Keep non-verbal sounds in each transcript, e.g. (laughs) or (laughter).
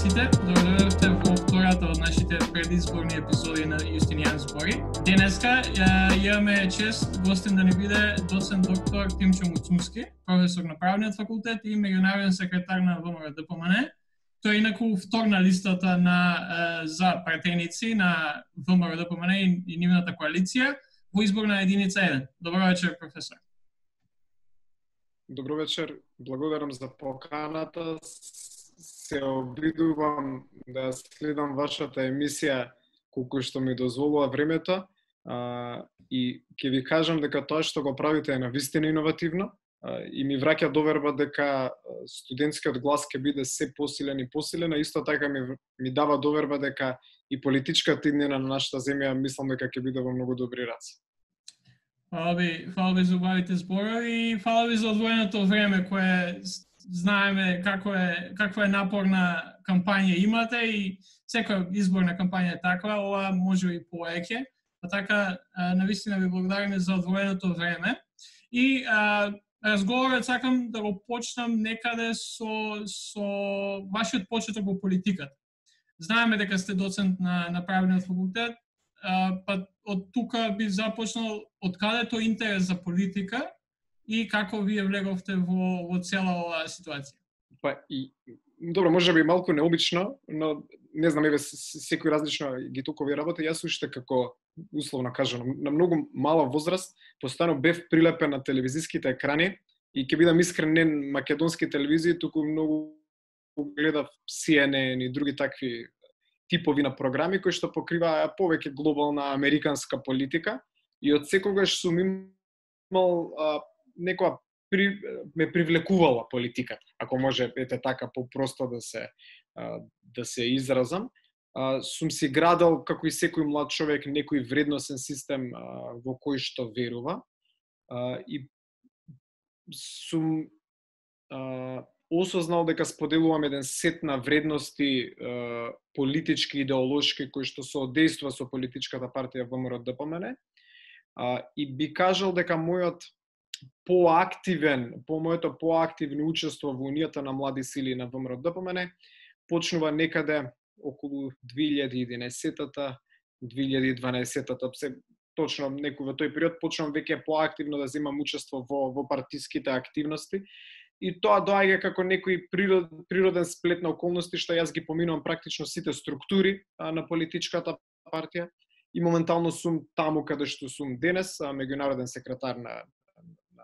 сите, да добре во втората од нашите предизборни епизоди на Јустинијан збори. Денеска ја, имаме чест гостин да ни биде доцент доктор Тимчо Муцумски, професор на правниот факултет и меѓународен секретар на ВМРО ДПМН. Тој е инаку втор на листата на за пратеници на ВМРО ДПМН и, и нивната коалиција во изборна единица 1. Добро вечер, професор. Добро вечер, благодарам за поканата. Се обидувам да следам вашата емисија колку што ми дозволува времето а, и ќе ви кажам дека тоа што го правите е навистина иновативно а, и ми враќа доверба дека студентскиот глас ќе биде се посилен и посилен, а исто така ми, ми дава доверба дека и политичката иднина на нашата земја мислам дека ќе биде во многу добри раци. Фала ви, фала ви за убавите зборови и фала ви за одвоеното време кое знаеме како е каква е напорна кампања имате и секоја изборна кампања е таква, ова може и поеќе. Па така, навистина ви благодариме за одвоеното време. И а, разговорот сакам да го почнам некаде со, со вашиот почеток во политиката. Знаеме дека сте доцент на, на правниот факултет, а, па од тука би започнал од каде тој интерес за политика и како вие влеговте во, во цела оваа ситуација? Па и добро, може би малку необично, но не знам, еве секој различно ги толкови работи. Јас уште како условно кажано на многу мала возраст постојано бев прилепен на телевизиските екрани и ќе бидам искрен не македонски телевизии, туку многу гледав CNN и други такви типови на програми кои што покриваа повеќе глобална американска политика и од секогаш сум имал а, некоја при, ме привлекувала политиката, ако може ете така попросто да се да се изразам. Сум си градал како и секој млад човек некој вредносен систем во кој што верува и сум осознал дека споделувам еден сет на вредности политички, идеолошки, кои што соодейства со политичката партија ВМРО ДПМН. И би кажал дека мојот поактивен, по моето поактивно учество во Унијата на млади сили на ВМРО ДПМН почнува некаде околу 2011-та, 2012-та, се точно некој во тој период почнувам веќе поактивно да земам учество во во партиските активности. И тоа доаѓа како некој природ, природен сплет на околности што јас ги поминувам практично сите структури а, на политичката партија. И моментално сум таму каде што сум денес, а, меѓународен секретар на,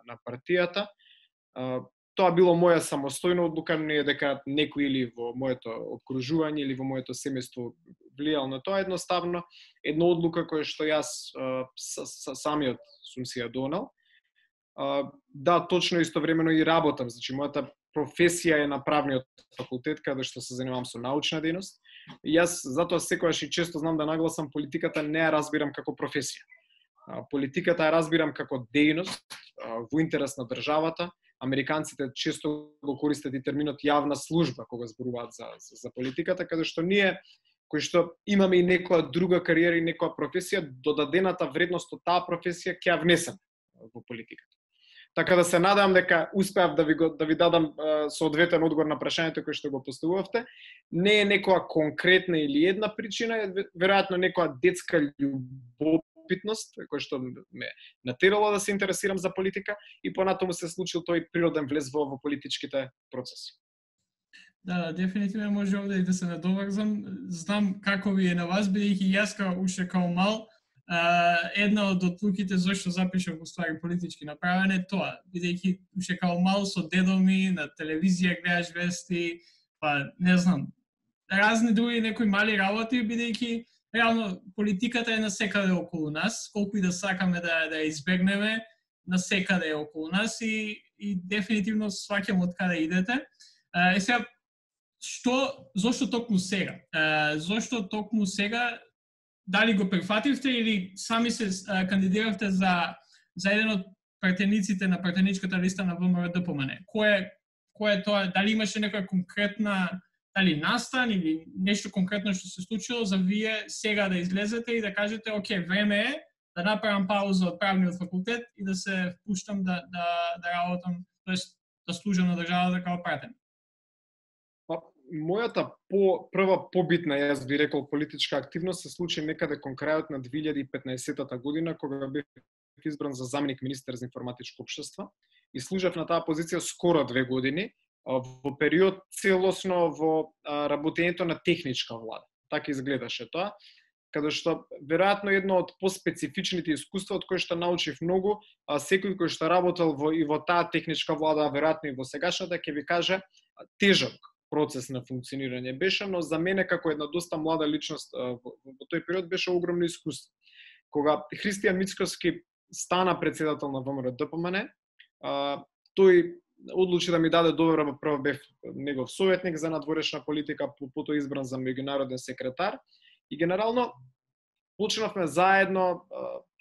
на, партијата. Тоа било моја самостојна одлука, не е дека некој или во моето окружување или во моето семејство влијал на тоа, едноставно една одлука која што јас самиот сум си ја донал да, точно истовремено и работам. Значи, мојата професија е на правниот факултет, каде што се занимавам со научна дејност. Јас затоа секогаш и често знам да нагласам политиката не ја разбирам како професија. Политиката ја разбирам како дејност во интерес на државата. Американците често го користат и терминот јавна служба кога зборуваат за, за, за политиката, каде што ние кои што имаме и некоја друга кариера и некоја професија, додадената вредност од таа професија ќе ја внесеме во политиката. Така да се надам дека успеав да ви го, да ви дадам соодветен одговор на прашањето кое што го поставувавте. Не е некоја конкретна или една причина, е веројатно некоја детска љубопитност кој што ме натерало да се интересирам за политика и понатаму се случил тој природен влез во, во политичките процеси. Да, да, дефинитивно може овде и да се надоврзам. Знам како ви е на вас, бидејќи јас као уште као мал, една од одлуките зашто запишав во ствари политички направене тоа, бидејќи уште као мал со дедо ми на телевизија гледаш вести, па не знам, разни други некои мали работи, бидејќи реално политиката е на секаде околу нас, колку и да сакаме да да избегнеме, на секаде е околу нас и и дефинитивно сваќам од каде идете. Е сега што зошто токму сега? зошто токму сега дали го прифативте или сами се а, кандидиравте за за еден од претениците на претеничката листа на ВМРО ДПМН? Кој кој е тоа? Дали имаше некоја конкретна дали настан или нешто конкретно што се случило за вие сега да излезете и да кажете, оке, време е да направам пауза од правниот факултет и да се впуштам да, да, да работам, тоест да служам на државата како пратен? Па, мојата по, прва побитна, јас би рекол, политичка активност се случи некаде кон крајот на 2015 година, кога бев избран за заменик министер за информатичко општество и служев на таа позиција скоро две години, во период целосно во работењето на техничка влада. Така изгледаше тоа каде што веројатно едно од поспецифичните искуства од кои што научив многу, а секој кој што работел во и во таа техничка влада, веројатно и во сегашната ќе ви каже тежок процес на функционирање беше, но за мене како една доста млада личност во, во тој период беше огромно искуство. Кога Христијан Мицковски стана председател на ВМРО ДПМН, тој одлучи да ми даде доверба, прво бев негов советник за надворешна политика, потоа избран за меѓународен секретар И генерално почнавме заедно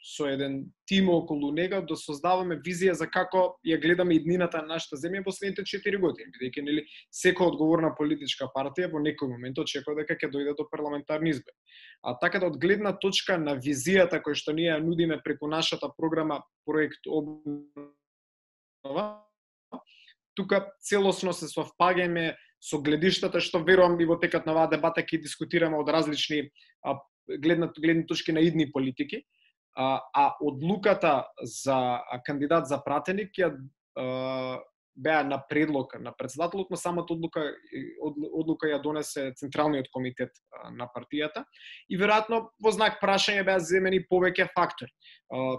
со еден тим околу него да создаваме визија за како ја гледаме иднината на нашата земја последните 4 години, бидејќи нели секоја одговорна политичка партија во некој момент очекува дека ќе дојде до парламентарни избори. А така да од гледна точка на визијата која што ние ја нудиме преку нашата програма проект обнова, тука целосно се совпаѓаме со гледиштата што верувам и во текот на оваа дебата ќе дискутираме од различни а, гледна, гледни точки на идни политики. А, а одлуката за кандидат за пратеник ја беа на предлог на председателот, но самата одлука одлука ја донесе централниот комитет на партијата и веројатно во знак прашање беа земени повеќе фактори.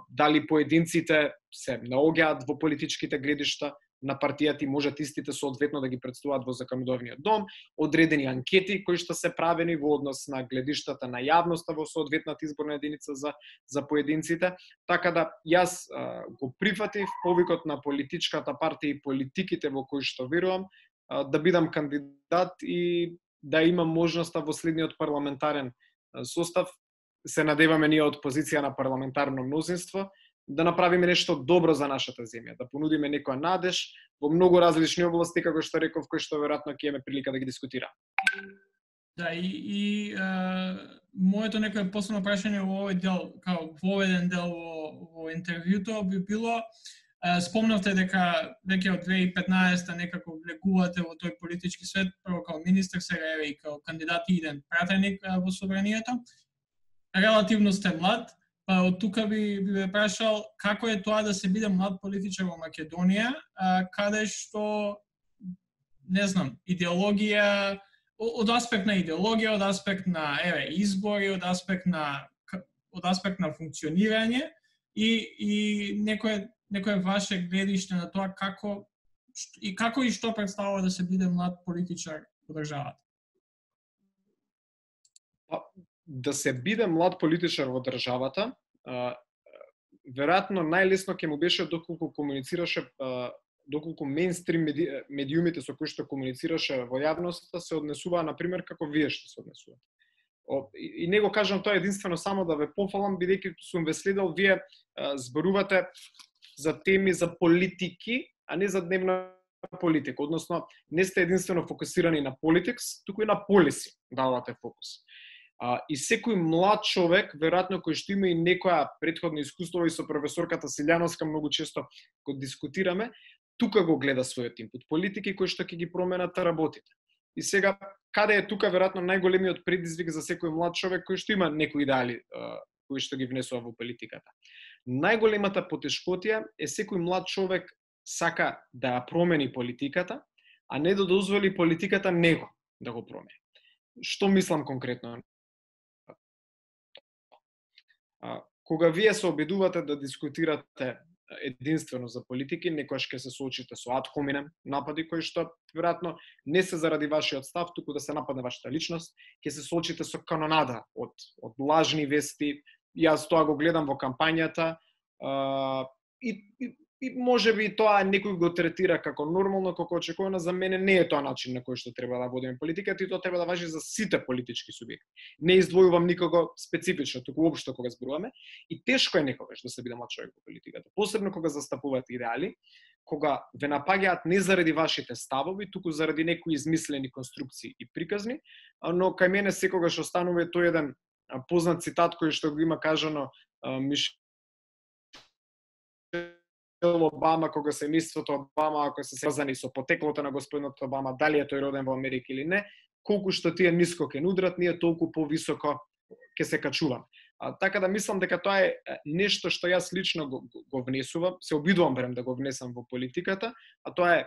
Дали поединците се наоѓаат во политичките гледишта, на партијата и можат истите соодветно да ги представуваат во законодавниот дом, одредени анкети кои што се правени во однос на гледиштата на јавноста во соодветната изборна единица за за поединците, така да јас а, го прифатив повикот на политичката партија и политиките во кои што верувам а, да бидам кандидат и да имам можноста во следниот парламентарен состав. Се надеваме ние од позиција на парламентарно мнозинство да направиме нешто добро за нашата земја, да понудиме некоја надеж во многу различни области, како што реков, кои што веројатно ќе имаме прилика да ги дискутира. Да, и, и е, моето некој последно прашање во овој дел, као во овој дел во, во интервјуто би било, е, спомнавте дека веќе од 2015 некако влегувате во тој политички свет, прво као министр, сега и као кандидат и иден пратеник во собранието. Релативно сте млад, Па од тука би, би ве прашал како е тоа да се биде млад политичар во Македонија, а, каде што не знам, идеологија од аспект на идеологија, од аспект на еве избори, од аспект на од аспект на функционирање и и некое некое ваше гледиште на тоа како и како и што представува да се биде млад политичар во државата. Па, Да се биде млад политичар во државата, веројатно најлесно ќе му беше доколку комуницираше доколку мейнстрим меди, медиумите со кои што комуницираше во јавноста се однесуваа на пример како вие што се однесувате. И, него не го кажам тоа единствено само да ве пофалам бидејќи сум ве следел вие зборувате за теми за политики, а не за дневна политика, односно не сте единствено фокусирани на политикс, туку и на полиси давате фокус. А, и секој млад човек, веројатно кој што има и некоја предходно искуство и со професорката Силјановска многу често го дискутираме, тука го гледа својот импут политики кои што ќе ги променат работите. И сега, каде е тука веројатно најголемиот предизвик за секој млад човек кој што има некои идеали кои што ги внесува во политиката? Најголемата потешкотија е секој млад човек сака да ја промени политиката, а не да дозволи политиката него да го промени. Што мислам конкретно А, кога вие се обидувате да дискутирате единствено за политики, некојаш ќе се соочите со ад хоминем напади кои што веројатно не се заради вашиот став, туку да се нападне вашата личност, ќе се соочите со канонада од од лажни вести. Јас тоа го гледам во кампањата а, и, и и може би тоа некој го третира како нормално, како очекувано, за мене не е тоа начин на кој што треба да водиме политиката и тоа треба да важи за сите политички субјекти. Не издвојувам никого специфично, туку уопшто кога зборуваме и тешко е некогаш да се биде млад човек во политиката, посебно кога застапуваат идеали, кога ве напаѓаат не заради вашите ставови, туку заради некои измислени конструкции и приказни, но кај мене секогаш останува тој еден познат цитат кој што го има кажано Миш Обама, кога семејството Обама, ако се сврзани со потеклото на господинот Обама, дали е тој роден во Америка или не, колку што тие ниско ке нудрат, ние толку повисоко ќе се качувам. А, така да мислам дека тоа е нешто што јас лично го, го внесувам, се обидувам берем да го внесам во политиката, а тоа е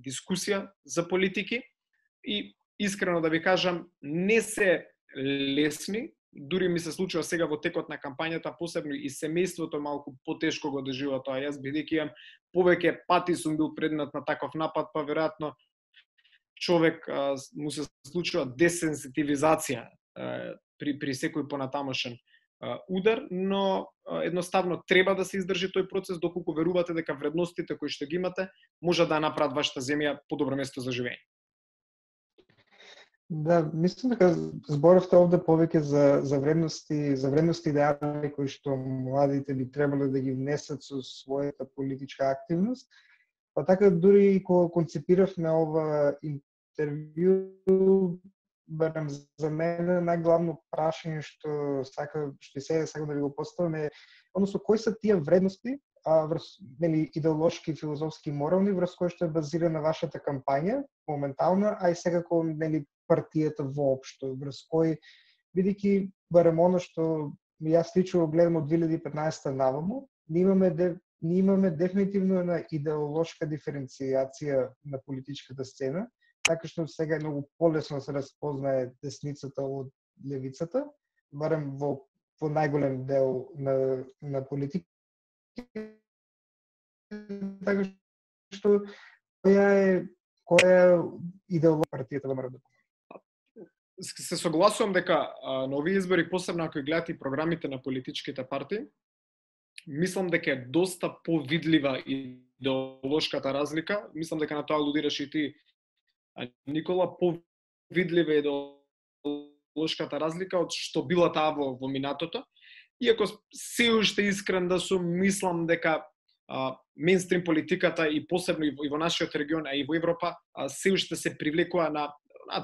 дискусија за политики и искрено да ви кажам, не се лесни, дури ми се случува сега во текот на кампањата, посебно и семејството малку потешко го доживува тоа. Јас бидејќи имам повеќе пати сум бил предмет на таков напад, па веројатно човек а, му се случува десенситивизација а, при при секој понатамошен а, удар, но а, едноставно треба да се издржи тој процес доколку верувате дека вредностите кои што ги имате може да направат вашата земја подобро место за живење. Да, мислам дека зборавте овде повеќе за, за вредности, за вредности идеали кои што младите би требале да ги внесат со својата политичка активност. Па така дури и кога концепиравме ова интервју, барем за мене најглавно прашање што сака што сега сакам да ви го поставам е односно кои се тие вредности а, врз, нели, идеолошки, филозофски, морални, врз кои што е базирана вашата кампања, моментална, а и секако, нели, партијата воопшто, врз кој, бидејќи барем оно што јас лично гледам од 2015 наваму, ние имаме де, ние имаме дефинитивно една идеолошка диференцијација на политичката сцена, така што сега е многу полесно да се разпознае десницата од левицата, барем во во најголем дел на на политика. Така што која е која е партијата ВМРО да се согласувам дека а, на овие избори, посебно ако гледате програмите на политичките партии, мислам дека е доста повидлива идеолошката разлика. Мислам дека на тоа алудираш и ти, Никола, повидлива идеолошката разлика од што била таа во, во минатото. Иако се уште искрен да сум, мислам дека а, мейнстрим политиката и посебно и во, и во нашиот регион, а и во Европа, а, се уште се привлекува на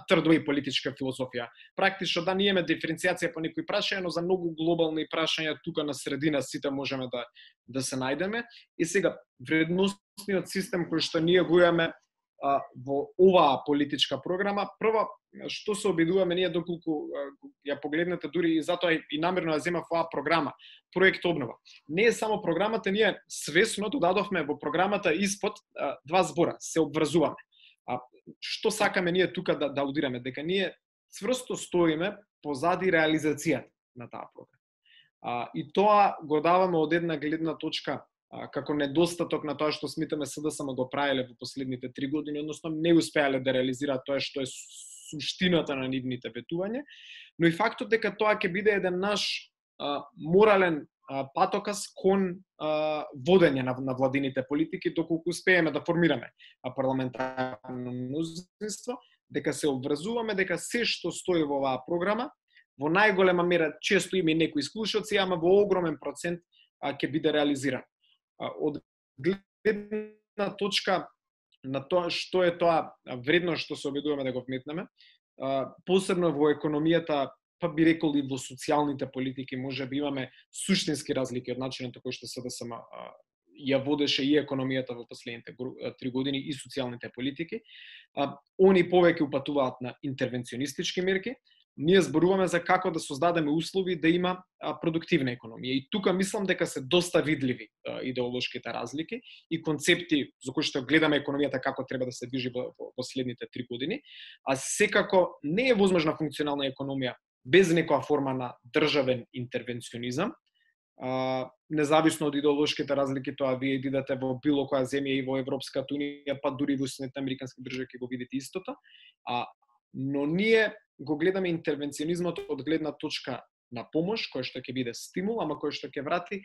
тврдо и политичка филозофија. Практично да ние имаме диференцијација по некои прашања, но за многу глобални прашања тука на средина сите можеме да да се најдеме. И сега вредностниот систем кој што ние го имаме а, во оваа политичка програма, прво што се обидуваме ние доколку ја погледнете дури и затоа и намерно ја земав оваа програма, проект обнова. Не е само програмата, ние свесно додадовме во програмата испод а, два збора, се обврзуваме. А што сакаме ние тука да, да аудираме? Дека ние цврсто стоиме позади реализацијата на таа програма. А, и тоа го даваме од една гледна точка а, како недостаток на тоа што смитаме СДСМ го правиле во последните три години, односно не успеале да реализираат тоа што е суштината на нивните ветување, но и фактот дека тоа ќе биде еден наш а, морален патокас кон а, водење на, на владините политики, доколку успееме да формираме парламентарно мнозинство, дека се обврзуваме, дека се што стои во оваа програма, во најголема мера, често има и некои исклучоци, ама во огромен процент а, ќе биде реализиран. А, од гледна точка на тоа што е тоа вредно што се обидуваме да го вметнеме, а, посебно во економијата па би рекол и во социјалните политики може би имаме суштински разлики од начинот кој што СДСМ ја водеше и економијата во последните три години и социјалните политики. А, они повеќе упатуваат на интервенционистички мерки, ние зборуваме за како да создадеме услови да има продуктивна економија. И тука мислам дека се доста видливи идеолошките разлики и концепти за кои што гледаме економијата како треба да се движи во, последните три години, а секако не е возможна функционална економија без некоја форма на државен интервенционизам, а, независно од идеолошките разлики, тоа вие идете во било која земја и во Европската унија, па дури во Соединетите Американски држави ќе го видите истото. А, но ние го гледаме интервенционизмот од гледна точка на помош, кој што ќе биде стимул, ама кој што ќе врати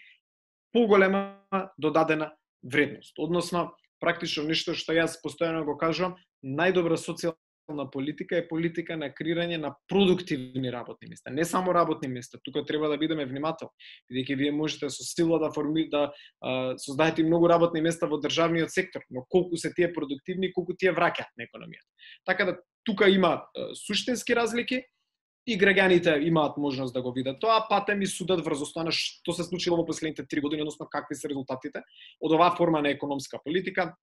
поголема додадена вредност. Односно, практично нешто што јас постојано го кажувам, најдобра социјална социјална политика е политика на креирање на продуктивни работни места, не само работни места. Тука треба да бидеме внимателни, бидејќи вие можете со сила да форми да а, создадете многу работни места во државниот сектор, но колку се тие продуктивни, колку тие враќаат на економијата. Така да тука има суштински разлики, и граѓаните имаат можност да го видат тоа, патем и судат врз основа на што се случило во последните три години, односно какви се резултатите од оваа форма на економска политика,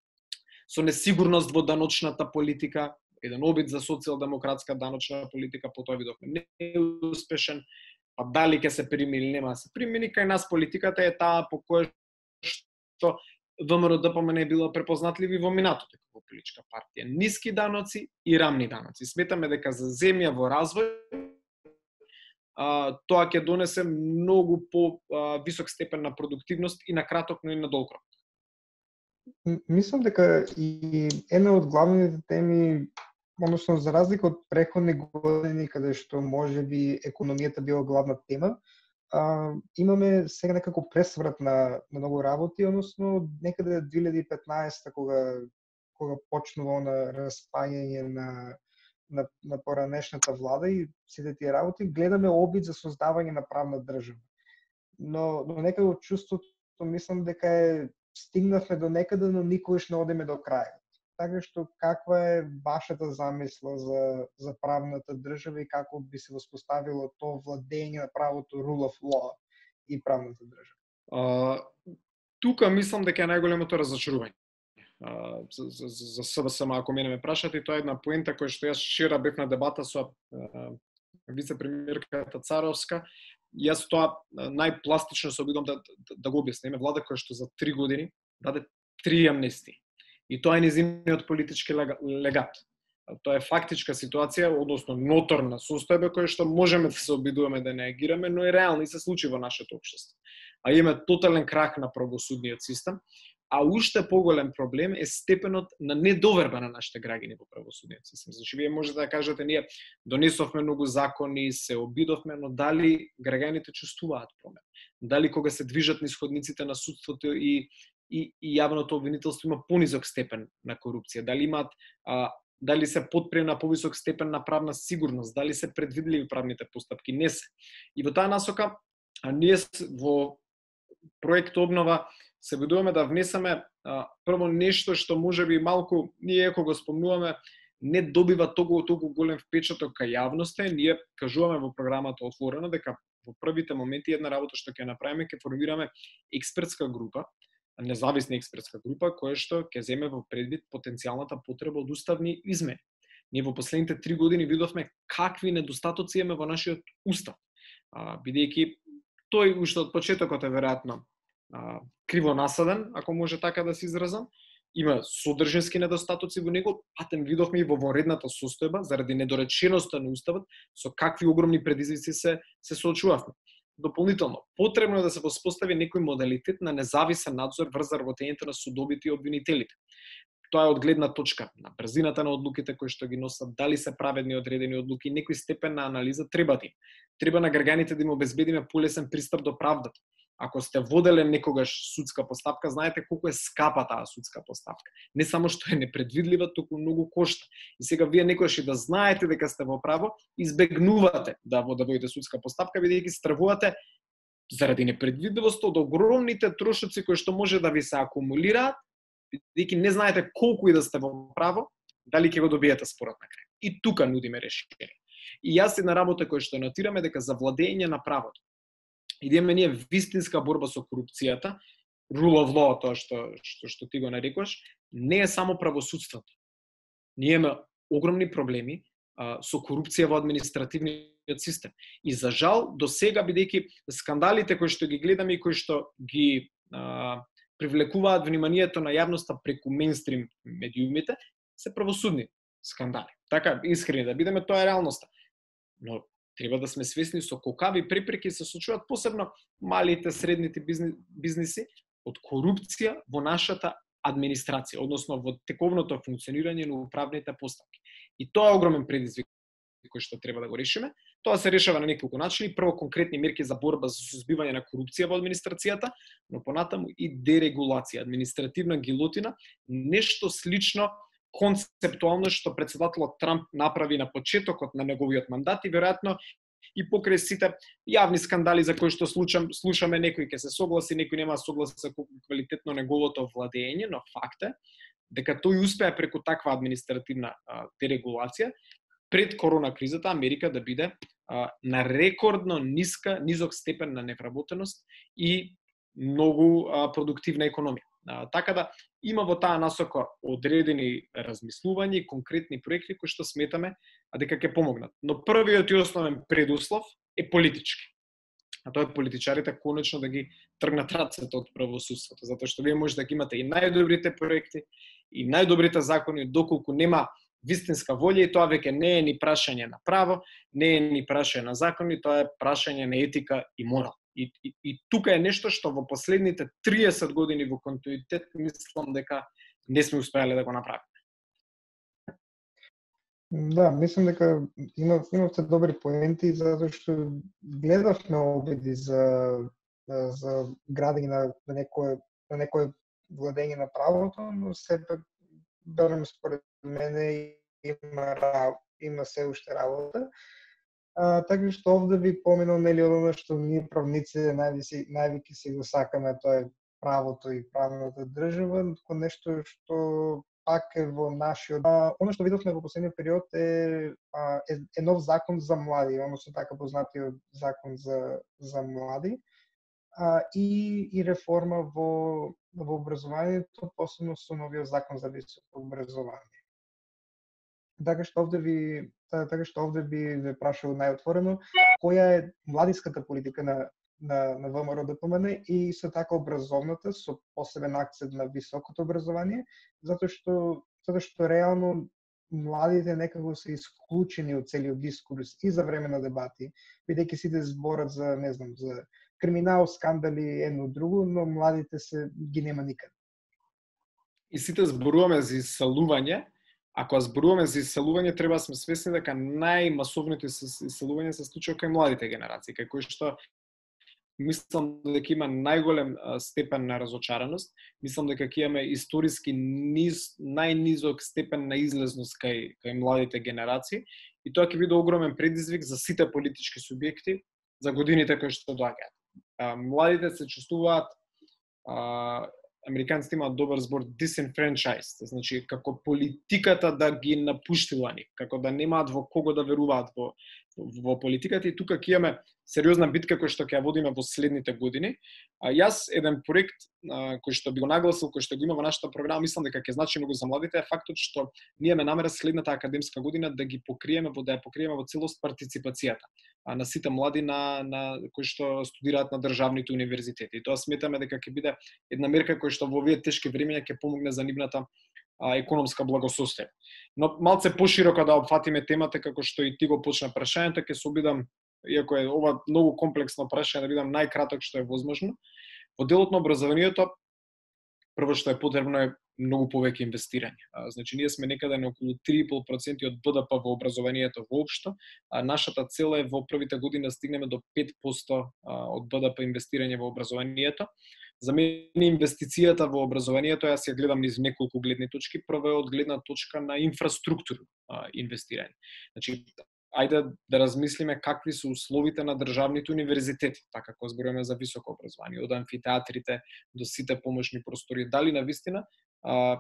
со несигурност во даночната политика, еден обид за социјалдемократска даночна политика, потоа видовме неуспешен, па дали ќе се прими или нема да се примени, кај нас политиката е таа по која што ВМРО ДПМН е било препознатливи во минатото како политичка партија. Ниски даноци и рамни даноци. Сметаме дека за земја во развој а, тоа ќе донесе многу по а, висок степен на продуктивност и на краток, но и на долг Мислам дека и една од главните теми односно за разлика од преходни години каде што може би економијата била главна тема, а, имаме сега некако пресврат на, на многу работи, односно некаде 2015 кога кога почнува на распаѓање на на, на поранешната влада и сите тие работи, гледаме обид за создавање на правна држава. Но, но некако чувството мислам дека е стигнавме до некаде, но никогаш не одеме до крајот така што каква е вашата замисла за, за правната држава и како би се воспоставило то владење на правото rule of law и правната држава? А, тука мислам дека е најголемото разочарување. А, за, за, за СВСМ, ако мене ме прашате, тоа е една поента која што јас шира бев на дебата со вице-премиерката Царовска. Јас тоа најпластично се обидам да, да, да го објаснеме влада која што за три години даде три амнестии И тоа е незиниот политички легат. Тоа е фактичка ситуација, односно ноторна состојба која што можеме да се обидуваме да не агираме, но е реална и се случи во нашето општество. А има тотален крах на правосудниот систем, а уште поголем проблем е степенот на недоверба на нашите граѓани во правосудниот систем. Значи, вие можете да кажете, ние донесовме многу закони, се обидовме, но дали граѓаните чувствуваат промен? Дали кога се движат нисходниците на судството и и, и јавното обвинителство има понизок степен на корупција, дали имаат а, дали се подпре на повисок степен на правна сигурност, дали се предвидливи правните постапки, не се. И во таа насока, а ние во проект обнова се бидуваме да внесеме а, прво нешто што може би малку ние ако го спомнуваме не добива толку толку голем впечаток кај јавноста, ние кажуваме во програмата отворено дека во првите моменти една работа што ќе направиме ќе формираме експертска група независна експертска група која што ќе земе во предвид потенцијалната потреба од уставни измени. Ние во последните три години видовме какви недостатоци имаме во нашиот устав. Бидејќи тој уште од почетокот е веројатно криво насаден, ако може така да се изразам, има содржински недостатоци во него, патем видовме и во воредната состојба заради недореченоста на уставот со какви огромни предизвици се се соочувавме. Дополнително, потребно е да се воспостави некој модалитет на независен надзор врз работењето на судовите и обвинителите. Тоа е од гледна точка на брзината на одлуките кои што ги носат, дали се праведни одредени одлуки, некој степен на анализа треба да им. Треба на граѓаните да им обезбедиме полесен пристап до правдата ако сте воделе некогаш судска постапка, знаете колку е скапа таа судска постапка. Не само што е непредвидлива, туку многу кошта. И сега вие некогаш и да знаете дека сте во право, избегнувате да, да водите судска постапка, бидејќи стравувате заради непредвидливост од огромните трошоци кои што може да ви се акумулираат, бидејќи не знаете колку и да сте во право, дали ќе го добиете спорот на крај. И тука нудиме решение. И јас една работа која што нотираме дека за владење на правото и да имаме ние вистинска борба со корупцијата, rule of law, тоа што, што, што ти го нарекуваш, не е само правосудството. Ние имаме огромни проблеми а, со корупција во административниот систем. И за жал, до сега, бидејќи скандалите кои што ги гледаме и кои што ги а, привлекуваат вниманието на јавноста преку мейнстрим медиумите, се правосудни скандали. Така, искрени да бидеме, тоа е реалноста. Но треба да сме свесни со колкави препреки се случуваат посебно малите, средните бизниси од корупција во нашата администрација, односно во тековното функционирање на управните постапки. И тоа е огромен предизвик кој што треба да го решиме. Тоа се решава на неколку начини. Прво конкретни мерки за борба за сузбивање на корупција во администрацијата, но понатаму и дерегулација, административна гилотина, нешто слично концептуално што председателот Трамп направи на почетокот на неговиот мандат и веројатно и покрај сите јавни скандали за кои што случам, слушаме некои ќе се согласи, некои нема да согласи со квалитетно неговото владење, но факт е дека тој успеа преку таква административна дерегулација пред корона кризата Америка да биде а, на рекордно ниска, низок степен на невработеност и многу а, продуктивна економија. А, така да има во таа насока одредени размислувања и конкретни проекти кои што сметаме а дека ќе помогнат. Но првиот и основен предуслов е политички. А тоа е политичарите конечно да ги тргнат рацете од правосудството, затоа што вие може да ги имате и најдобрите проекти и најдобрите закони, доколку нема вистинска волја и тоа веќе не е ни прашање на право, не е ни прашање на закони, тоа е прашање на етика и морал. И, и, и тука е нешто што во последните 30 години во континуитет мислам дека не сме успеале да го направиме. Да, мислам дека има, имавте добри поенти, затоа што гледавме обиди за, за градење на, на некое, на некое владење на правото, но сепак барем според мене има има се уште работа. А, така што овде ви поминал нели оно што ние правници највеќе највеќе се го сакаме, тоа е правото и правната држава, како нешто што пак е во нашиот... А, оно што видовме во последниот период е, а, е, е нов закон за млади, односно така познатиот закон за, за млади а, и, и реформа во, во образованието, посебно со новиот закон за високо образование. Така што овде ви така што овде би ве прашал најотворено која е младиската политика на на, на ВМРО да ДПМН и со така образовната со посебен акцент на високото образование, затоа што затоа што реално младите некако се исклучени од целиот дискурс и за време на дебати, бидејќи сите зборат за, не знам, за криминал, скандали, едно друго, но младите се ги нема никаде. И сите зборуваме за исалување, ако зборуваме за иселување, треба да сме свесни дека најмасовното иселување се случува кај младите генерации, кај кои што мислам дека има најголем степен на разочараност, мислам дека ќе имаме историски низ, најнизок степен на излезност кај, кај младите генерации и тоа ќе биде огромен предизвик за сите политички субјекти за годините кои што доаѓаат. Младите се чувствуваат а, американците имаат добар збор disenfranchised, значи како политиката да ги напуштила ни, како да немаат во кого да веруваат во во политиката. И тука ќе имаме сериозна битка која што ќе ја водиме во следните години. А, јас еден проект а, кој што би го нагласил, кој што го има во нашата програма, мислам дека ќе значи многу за младите е фактот што ние ме намера следната академска година да ги покриеме во да ја покриеме во целост партиципацијата а, на сите млади на, на кои што студираат на државните универзитети. И тоа сметаме дека ќе биде една мерка која што во овие тешки времиња ќе помогне за нивната а, економска благосостојба. Но малце пошироко да опфатиме темата како што и ти го почна прашањето, ќе се обидам иако е ова многу комплексно прашање да бидам најкраток што е возможно. Во делот на образованието прво што е потребно е многу повеќе инвестирање. А, значи ние сме некаде на околу 3,5% од БДП во образованието воопшто, а нашата цел е во првите години да стигнеме до 5% од БДП инвестирање во образованието. За мене инвестицијата во образованието, јас ја гледам низ неколку гледни точки. Прво е од гледна точка на инфраструктура инвестирање. Значи, ајде да размислиме какви се условите на државните универзитети, така како зборуваме за високо образование, од амфитеатрите до сите помошни простори, дали на вистина а,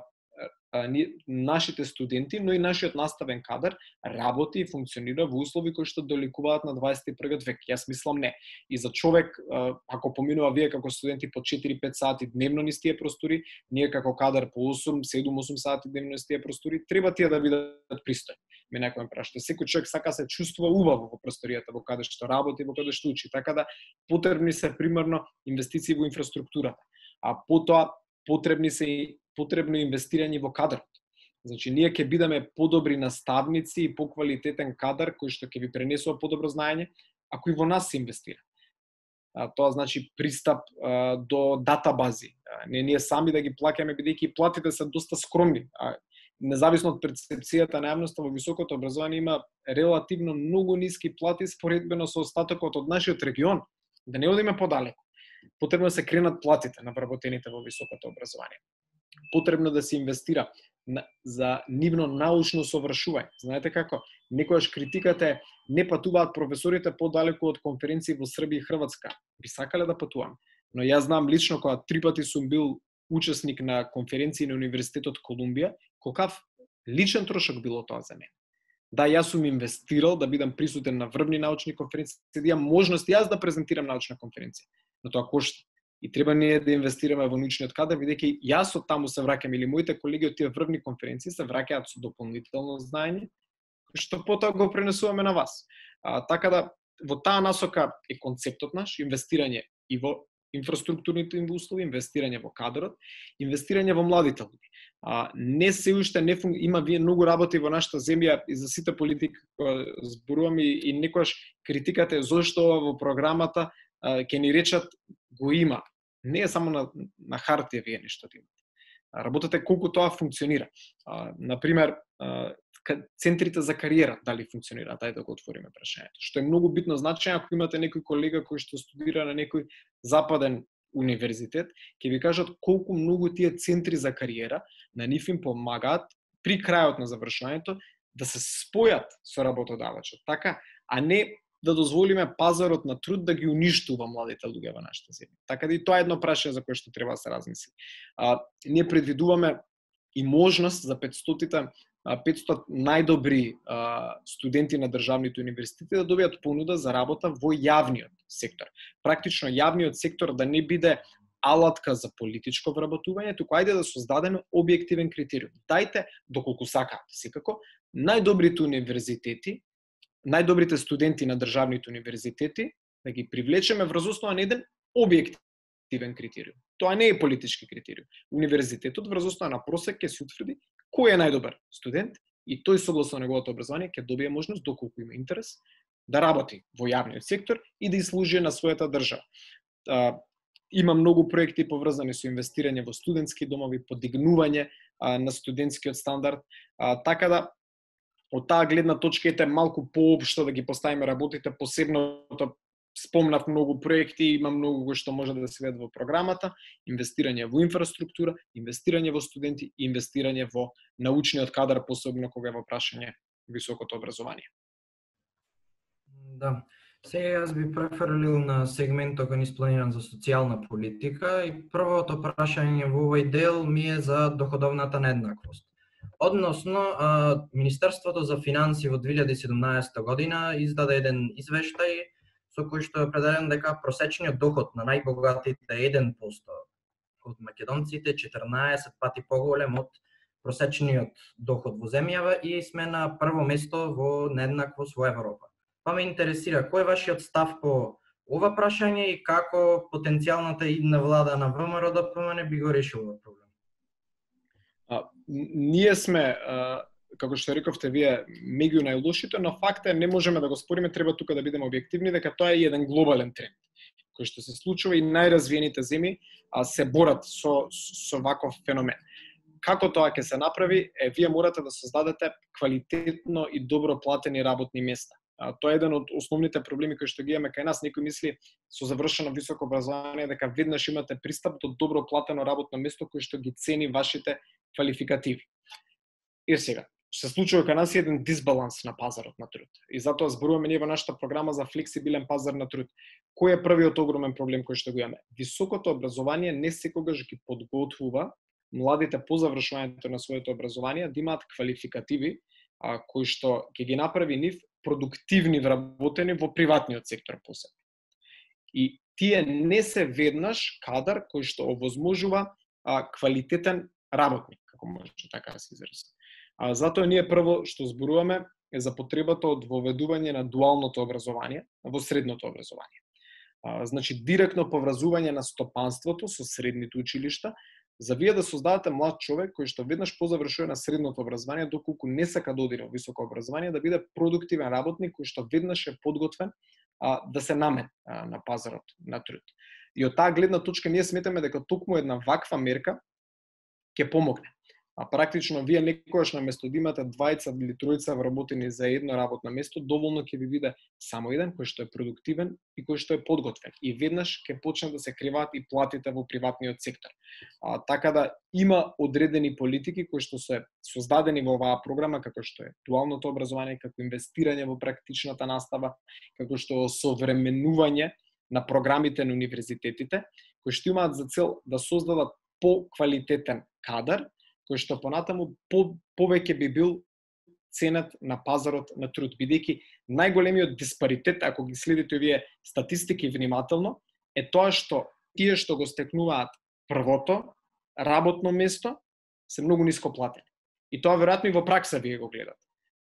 нашите студенти, но и нашиот наставен кадар работи и функционира во услови кои што доликуваат на 21 век. Јас мислам не. И за човек, ако поминува вие како студенти по 4-5 сати дневно низ тие простори, ние како кадар по 8, 7-8 сати дневно низ тие простори, треба тие да бидат пристојни. Ме некој ме прашува. Секој човек сака се чувствува убаво во просторијата во каде што работи, во каде што учи. Така да потребни се примерно инвестиции во инфраструктурата. А потоа потребни се потребно инвестирање во кадрот. Значи, ние ќе бидеме подобри наставници и поквалитетен кадар кој што ќе ви пренесува подобро знаење, ако и во нас се инвестира. А, тоа значи пристап а, до датабази. А, не ние сами да ги плаќаме бидејќи платите се доста скромни. А, независно од перцепцијата на јавноста во високото образование има релативно многу ниски плати споредбено со остатокот од нашиот регион. Да не одиме подалеку. Потребно да се кренат платите на вработените во високото образование потребно да се инвестира за нивно научно совршување. Знаете како? Некојаш критиката е не патуваат професорите подалеку од конференции во Србија и Хрватска. Би сакале да патувам. Но јас знам лично кога три пати сум бил учесник на конференции на Универзитетот Колумбија, колкав личен трошок било тоа за мене. Да, јас сум инвестирал да бидам присутен на врвни научни конференции, да имам можност јас да презентирам научна конференција. Но тоа кошта. И треба ние да инвестираме во научниот кадар, бидејќи јас од таму се враќам или моите колеги од тие врвни конференции се враќаат со дополнително знаење, што потоа го пренесуваме на вас. А, така да, во таа насока е концептот наш, инвестирање и во инфраструктурните услови, инвестирање во кадрот, инвестирање во младите луѓе. А, не се уште не функ... има вие многу работи во нашата земја и за сите политики зборувам и, и некојаш критиката е зошто ова во програмата ќе ни речат го има. Не е само на, на хартија вие нешто да имате. Работата е колку тоа функционира. А, например, а, центрите за кариера дали функционираат, ајде да го отвориме прашањето. Што е многу битно значење ако имате некој колега кој што студира на некој западен универзитет, ќе ви кажат колку многу тие центри за кариера на нив им помагаат при крајот на завршувањето да се спојат со работодавачот, така, а не да дозволиме пазарот на труд да ги уништува младите луѓе во нашата земја. Така да и тоа е едно прашање за кое што треба да се размисли. А, ние предвидуваме и можност за 500 500 најдобри студенти на државните универзитети да добијат понуда за работа во јавниот сектор. Практично јавниот сектор да не биде алатка за политичко вработување, туку ајде да создадеме објективен критериум. Дајте, доколку сакаат, секако, најдобрите универзитети, најдобрите студенти на државните универзитети, да ги привлечеме врз основа на еден објективен критериум. Тоа не е политички критериум. Универзитетот врз основа на просек ќе се утврди кој е најдобар студент и тој согласно неговото образование ќе добие можност доколку има интерес да работи во јавниот сектор и да служи на својата држава. А, има многу проекти поврзани со инвестирање во студентски домови, подигнување а, на студентскиот стандард, а, така да од таа гледна точка ете малку поопшто да ги поставиме работите, посебно спомнав многу проекти, има многу го што може да се ведат во програмата, инвестирање во инфраструктура, инвестирање во студенти, инвестирање во научниот кадар, посебно кога е во прашање високото образование. Да. Сега јас би преферлил на сегментот кој ни спланиран за социјална политика и првото прашање во овој дел ми е за доходовната нееднаквост. Односно, Министерството за финанси во 2017 година издаде еден извештај со кој што е определен дека просечниот доход на најбогатите е 1% од македонците, 14 пати поголем од просечниот доход во земјава и сме на прво место во нееднаквост во Европа. Па ме интересира кој е вашиот став по ова прашање и како потенцијалната идна влада на ВМРО да ДПМН би го решила проблем? А, ние сме а, како што рековте вие, меѓу најлошите, но факт е не можеме да го спориме, треба тука да бидеме објективни дека тоа е еден глобален тренд кој што се случува и најразвиените земји а, се борат со со ваков феномен. Како тоа ќе се направи? Е, вие морате да создадете квалитетно и добро платени работни места. А, тоа е еден од основните проблеми кои што ги имаме кај нас. Некој мисли со завршено високо образование дека веднаш имате пристап до добро платено работно место кој што ги цени вашите квалификативи. И сега, се случува кај нас еден дисбаланс на пазарот на труд. И затоа зборуваме ние во нашата програма за флексибилен пазар на труд. Кој е првиот огромен проблем кој што го имаме? Високото образование не секогаш ги подготвува младите по завршувањето на своето образование да имаат квалификативи а, кои што ќе ги направи нив продуктивни вработени во приватниот сектор посебно. И тие не се веднаш кадар кој што овозможува а, квалитетен работник, како може така да се изразам. А затоа ние прво што зборуваме е за потребата од воведување на дуалното образование во средното образование. А, значи директно поврзување на стопанството со средните училишта, за вие да создадете млад човек кој што веднаш по завршување на средното образование, доколку не сака да оди во високо образование, да биде продуктивен работник кој што веднаш е подготвен а, да се намен а, на пазарот на труд. И од таа гледна точка ние сметаме дека токму една ваква мерка ќе помогне а практично вие некојаш на место да имате двајца или тројца вработени за едно работно место, доволно ќе ви биде само еден кој што е продуктивен и кој што е подготвен. И веднаш ќе почне да се криваат и платите во приватниот сектор. А, така да има одредени политики кои што се создадени во оваа програма, како што е дуалното образование, како инвестирање во практичната настава, како што современување на програмите на универзитетите, кои што имаат за цел да создадат поквалитетен кадар кој што понатаму по, повеќе би бил ценат на пазарот на труд, бидејќи најголемиот диспаритет, ако ги следите овие статистики внимателно, е тоа што тие што го стекнуваат првото работно место се многу ниско платени. И тоа веројатно и во пракса вие го гледате.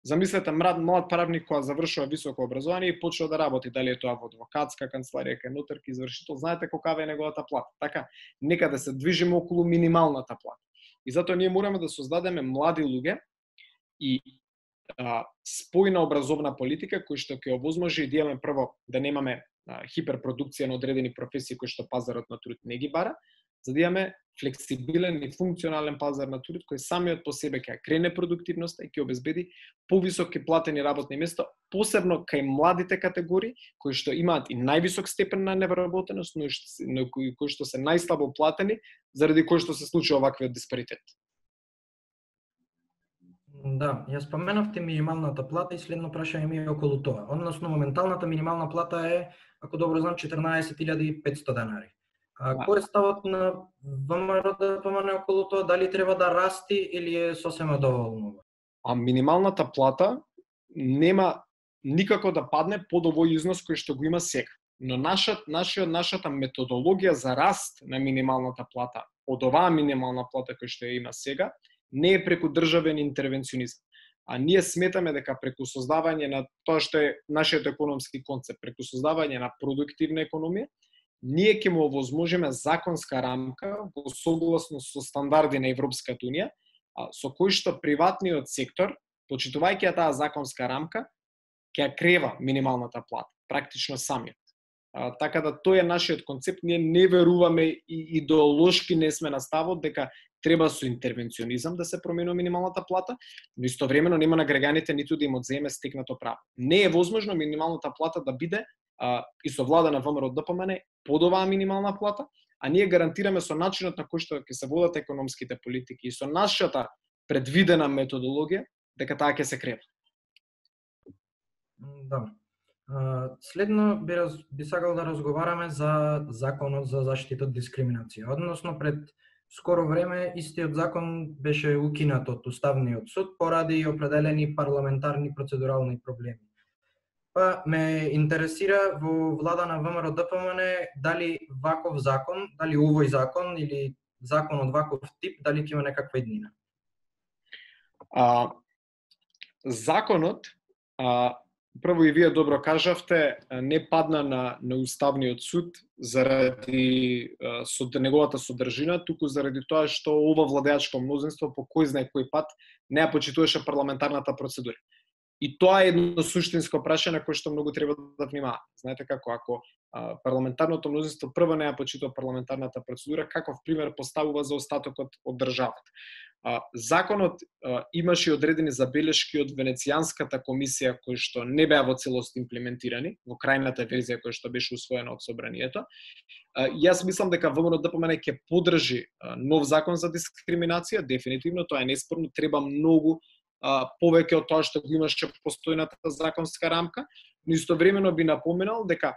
Замислете млад, млад правник која завршува високо образование и почнува да работи, дали е тоа во адвокатска канцеларија, кај нотарки извршител, знаете колкава е неговата плата. Така, нека да се движиме околу минималната плата. И затоа ние мораме да создадеме млади луѓе и а, спојна образовна политика кој што ќе овозможи да имаме прво да немаме а, хиперпродукција на одредени професии кои што пазарот на труд не ги бара, за да имаме флексибилен и функционален пазар на труд кој самиот по себе ќе крене продуктивноста и ќе обезбеди повисоки платени работни места, посебно кај младите категории кои што имаат и највисок степен на невработеност, но, но кои, кои што се најслабо платени, заради кои што се случува оваквиот диспаритет. Да, ја споменавте минималната плата и следно прашање ми е околу тоа. Односно, моменталната минимална плата е, ако добро знам, 14.500 денари. А, да. кој е ставот на ВМРО да околу тоа, дали треба да расти или е сосема доволно? А минималната плата нема никако да падне под овој износ кој што го има сега. Но нашат, нашиот, нашата методологија за раст на минималната плата од оваа минимална плата кој што ја има сега, не е преку државен интервенционизм. А ние сметаме дека преку создавање на тоа што е нашиот економски концепт, преку создавање на продуктивна економија, ние ќе му овозможиме законска рамка во согласно со стандарди на Европската Унија, со кој што приватниот сектор, почитувајќи ја таа законска рамка, ќе ја крева минималната плата, практично самиот. А, така да тој е нашиот концепт, ние не веруваме и идеолошки не сме на ставот дека треба со интервенционизам да се променува минималната плата, но истовремено нема на граѓаните ниту да им одземе стекнато право. Не е возможно минималната плата да биде а, и со влада на ВМРО ДПМН под оваа минимална плата, а ние гарантираме со начинот на кој што ќе се водат економските политики и со нашата предвидена методологија дека таа ќе се крепа. Да. Следно би, раз, би сакал да разговараме за законот за заштита од дискриминација. Односно пред скоро време истиот закон беше укинат од Уставниот суд поради определени парламентарни процедурални проблеми. Па ме интересира во влада на ВМРО ДПМН дали ваков закон, дали овој закон или закон од ваков тип, дали ќе има некаква иднина? А, законот, а, прво и вие добро кажавте, не падна на, на Уставниот суд заради а, со неговата содржина, туку заради тоа што ова владеачко мнозинство по кој знае кој пат не ја почитуваше парламентарната процедура. И тоа е едно суштинско прашање кое што многу треба да внимава. Знаете како, ако а, парламентарното мнозинство прво не ја почитува парламентарната процедура, каков пример поставува за остатокот од државата. А, законот а, имаше одредени забелешки од Венецијанската комисија кои што не беа во целост имплементирани во крајната верзија која што беше усвоена од собранието. А, јас мислам дека ВМРО ДПМН ќе подржи а, нов закон за дискриминација, дефинитивно тоа е неспорно, треба многу а, повеќе од тоа што го имаше постојната законска рамка, но истовремено би напоменал дека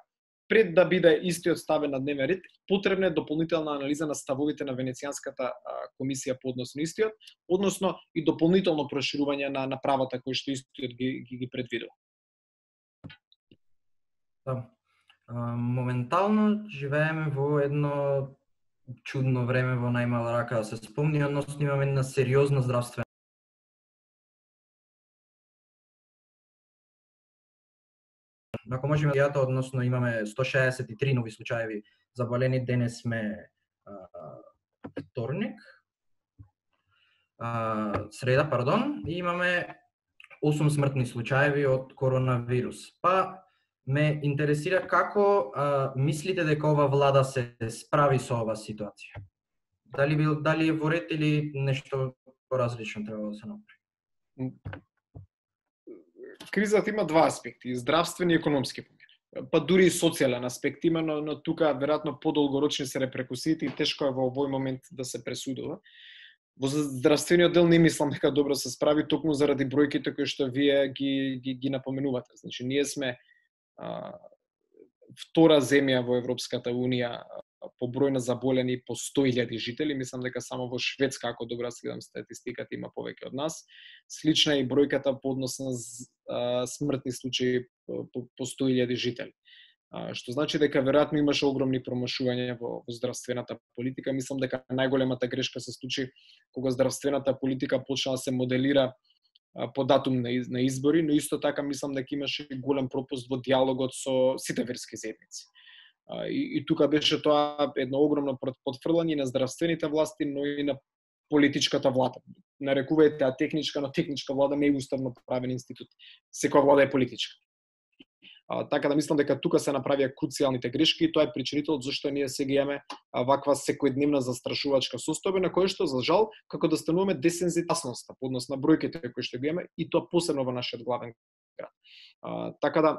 пред да биде истиот ставен на дневен ред, потребна е дополнителна анализа на ставовите на Венецијанската комисија по однос на истиот, односно и дополнително проширување на, на правата кои што истиот ги, ги, ги предвидува. Да. Моментално живееме во едно чудно време во најмала рака да се спомни, односно имаме една сериозна здравствена Ако можеме да јата, односно имаме 163 нови случаеви заболени, денес сме вторник, среда, пардон, и имаме 8 смртни случаеви од коронавирус. Па ме интересира како а, мислите дека ова влада се справи со ова ситуација? Дали бил дали е во ред или нешто поразлично треба да се направи? Кризата има два аспекти, здравствени и економски па дури и социјален аспект има, но, но тука веројатно подолгорочни се репрекусиите и тешко е во овој момент да се пресудува. Во здравствениот дел не мислам дека добро се справи токму заради бројките кои што вие ги ги, ги напоменувате. Значи ние сме а, втора земја во Европската Унија по број на заболени по 100.000 жители, мислам дека само во Шведска, ако добро следам статистиката, има повеќе од нас. Слична е и бројката по однос на смртни случаи по, 100.000 жители. Што значи дека веројатно имаше огромни промашувања во, во здравствената политика. Мислам дека најголемата грешка се случи кога здравствената политика почна да се моделира по датум на, избори, но исто така мислам дека имаше голем пропуст во диалогот со сите верски заедници. И, и тука беше тоа едно огромно потфрлање на здравствените власти, но и на политичката влада. Нарекувајте а техничка, но техничка влада не е уставно правен институт. Секоја влада е политичка. А, така да мислам дека тука се направија круцијалните грешки и тоа е причинителот зашто ние сега имаме ваква секојдневна застрашувачка состојба на која што за жал како да стануваме десензитасноста по однос на бројките кои што ги имаме и тоа посебно во нашиот главен град. А, така да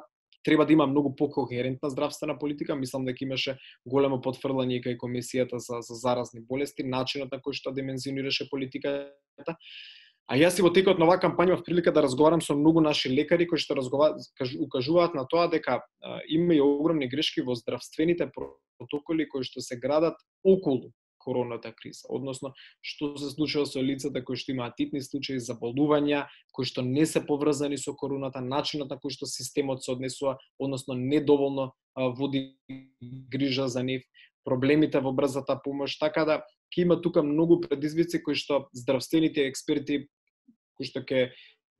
треба да има многу покохерентна здравствена политика. Мислам дека имаше големо потфрлање кај комисијата за, за заразни болести, начинот на кој што димензионираше политиката. А јас и во текот на оваа кампања имав прилика да разговарам со многу наши лекари кои што укажуваат на тоа дека а, има и огромни грешки во здравствените протоколи кои што се градат околу короната криза, односно што се случува со лицата кои што имаат титни случаи заболувања, кои што не се поврзани со короната, начинот на кој што системот се однесува, односно недоволно води грижа за нив, проблемите во брзата помош, така да ќе има тука многу предизвици кои што здравствените експерти кои што ќе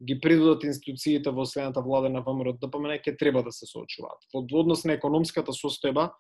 ги предадат институциите во следната влада на ВМРО да ДПМН ќе треба да се соочуваат. Во однос на економската состојба,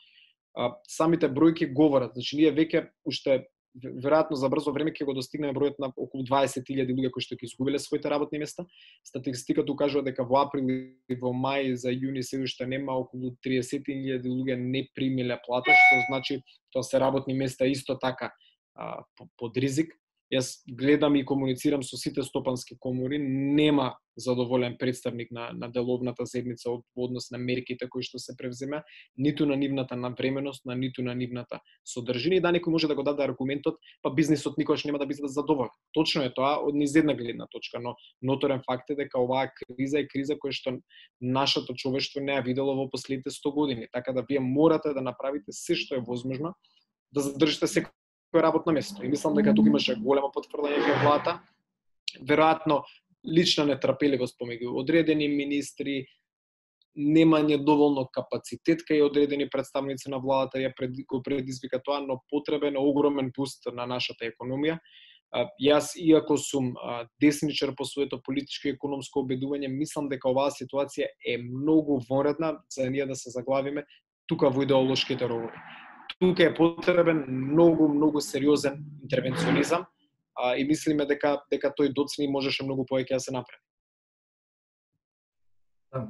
самите бројки говорат. Значи, ние веќе уште веројатно за брзо време ќе го достигнеме бројот на околу 20.000 луѓе кои што ќе изгубиле своите работни места. Статистиката укажува дека во април и во мај за јуни се уште нема околу 30.000 луѓе не примиле плата, што значи тоа се работни места исто така а, под ризик. Јас гледам и комуницирам со сите стопански комори, нема задоволен представник на, на деловната заедница од однос на мерките кои што се превзема, ниту на нивната навременост, на ниту на нивната содржина. И да некој може да го даде аргументот, па бизнисот никош нема да биде задоволен. Точно е тоа од низ една гледна точка, но ноторен факт е дека оваа криза е криза која што нашето човештво не ја видело во последните 100 години, така да вие морате да направите се што е возможно да задржите секој секое работно место. И мислам дека тука имаше големо потврдање кај владата. Веројатно лична нетрпеливост помеѓу одредени министри, немање доволно капацитет кај одредени представници на владата ја пред, го предизвика тоа, но потребен огромен пуст на нашата економија. Јас, иако сум десничар по своето политичко и економско обедување, мислам дека оваа ситуација е многу вонредна за ние да се заглавиме тука во идеолошките ровови тука е потребен многу многу сериозен интервенционизам а, и мислиме дека дека тој доцни можеше многу повеќе да се направи. Да.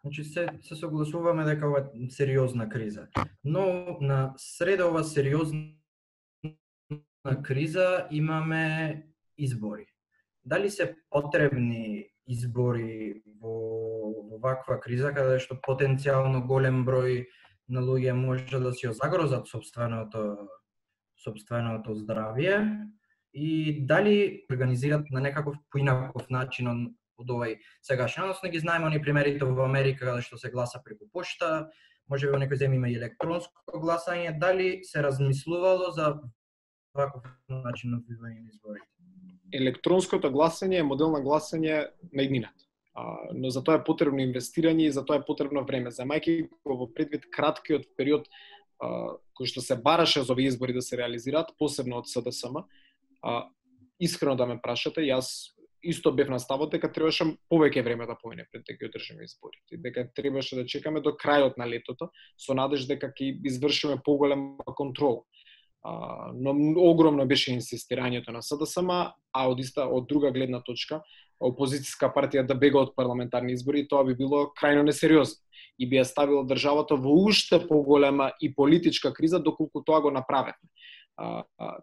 Значи се се согласуваме дека ова е сериозна криза. Но на среда ова сериозна криза имаме избори. Дали се потребни избори во, во ваква криза каде што потенцијално голем број на луѓе може да си загрозат собственото собственото здравје и дали организират на некаков поинаков начин од овој сегашен, односно ги знаеме они примерите во Америка каде што се гласа преку пошта, може би во некој земја има и електронско гласање, дали се размислувало за ваков начин на на изборите? Електронското гласање е модел на гласање на иднината но за тоа е потребно инвестирање и за тоа е потребно време. Замајќи го во предвид краткиот период а, кој што се бараше за овие избори да се реализираат, посебно од СДСМ, а, искрено да ме прашате, јас исто бев на ставот дека требаше повеќе време да помине пред да ги одржиме изборите. Дека требаше да чекаме до крајот на летото со надеж дека ќе извршиме поголема контрол. А, но огромно беше инсистирањето на СДСМ, а од иста од друга гледна точка опозицијска партија да бега од парламентарни избори, тоа би било крајно несериозно и би ја ставило државата во уште поголема и политичка криза доколку тоа го направевме.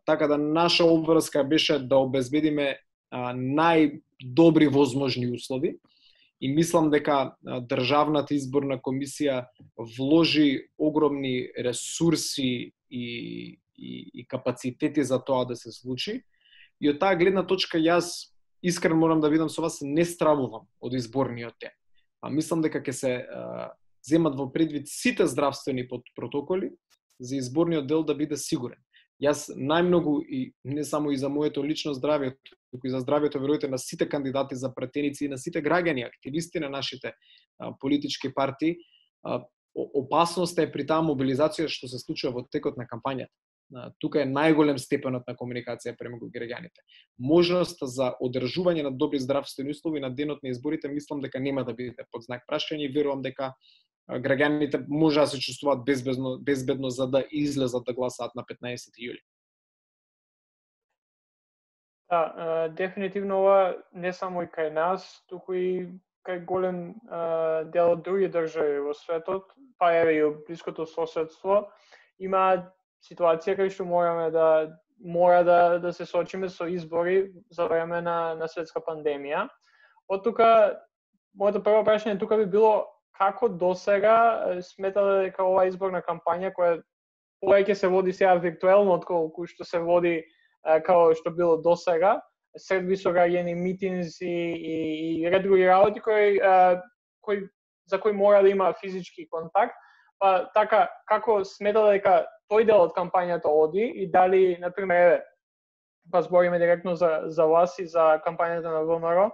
Така да наша обврска беше да обезбедиме најдобри возможни услови и мислам дека Државната изборна комисија вложи огромни ресурси и, и, и капацитети за тоа да се случи. И од таа гледна точка јас искрено морам да видам со вас, не стравувам од изборниот ден. А мислам дека ќе се земат во предвид сите здравствени протоколи за изборниот дел да биде сигурен. Јас најмногу и не само и за моето лично здравје, туку и за здравјето веројте на сите кандидати за пратеници и на сите граѓани, активисти на нашите а, политички партии, а, опасноста е при таа мобилизација што се случува во текот на кампањата. Тука е најголем степенот на комуникација премегу граѓаните. Можноста за одржување на добри здравствени услови на денот на изборите мислам дека нема да биде под знак прашање и верувам дека граѓаните може да се чувствуваат безбедно, безбедно за да излезат да гласаат на 15 јули. Да, дефинитивно ова не само и кај нас, туку и кај голем дел од други држави во светот, па еве и блиското соседство, има ситуација кај што мораме да мора да, да се сочиме со избори за време на, на светска пандемија. Од тука, моето прво прашање тука би било како досега сметате дека ова изборна кампања која повеќе се води сега виртуелно отколку што се води како што било досега, сред високограѓани митинзи и, и ред други работи кои, кои за кои мора да има физички контакт, па така како сметате дека тој дел од кампањата оди и дали на пример па збориме директно за за вас и за кампањата на ВМРО,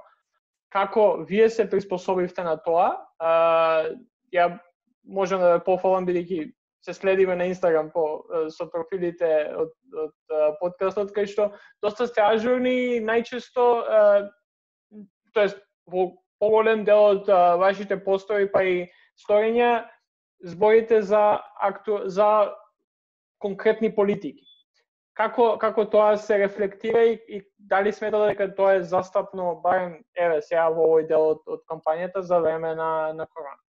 како вие се приспособивте на тоа. А, ја можам да пофалам бидејќи се следиме на Инстаграм по со профилите од од подкастот кај што доста сте ажурни најчесто тоест во поголем дел од вашите постои па и сторења зборите за акту, за конкретни политики како како тоа се рефлектира и, и дали смета дека тоа е застапно барем еве сега во овој дел од, од кампањата за време на на корона?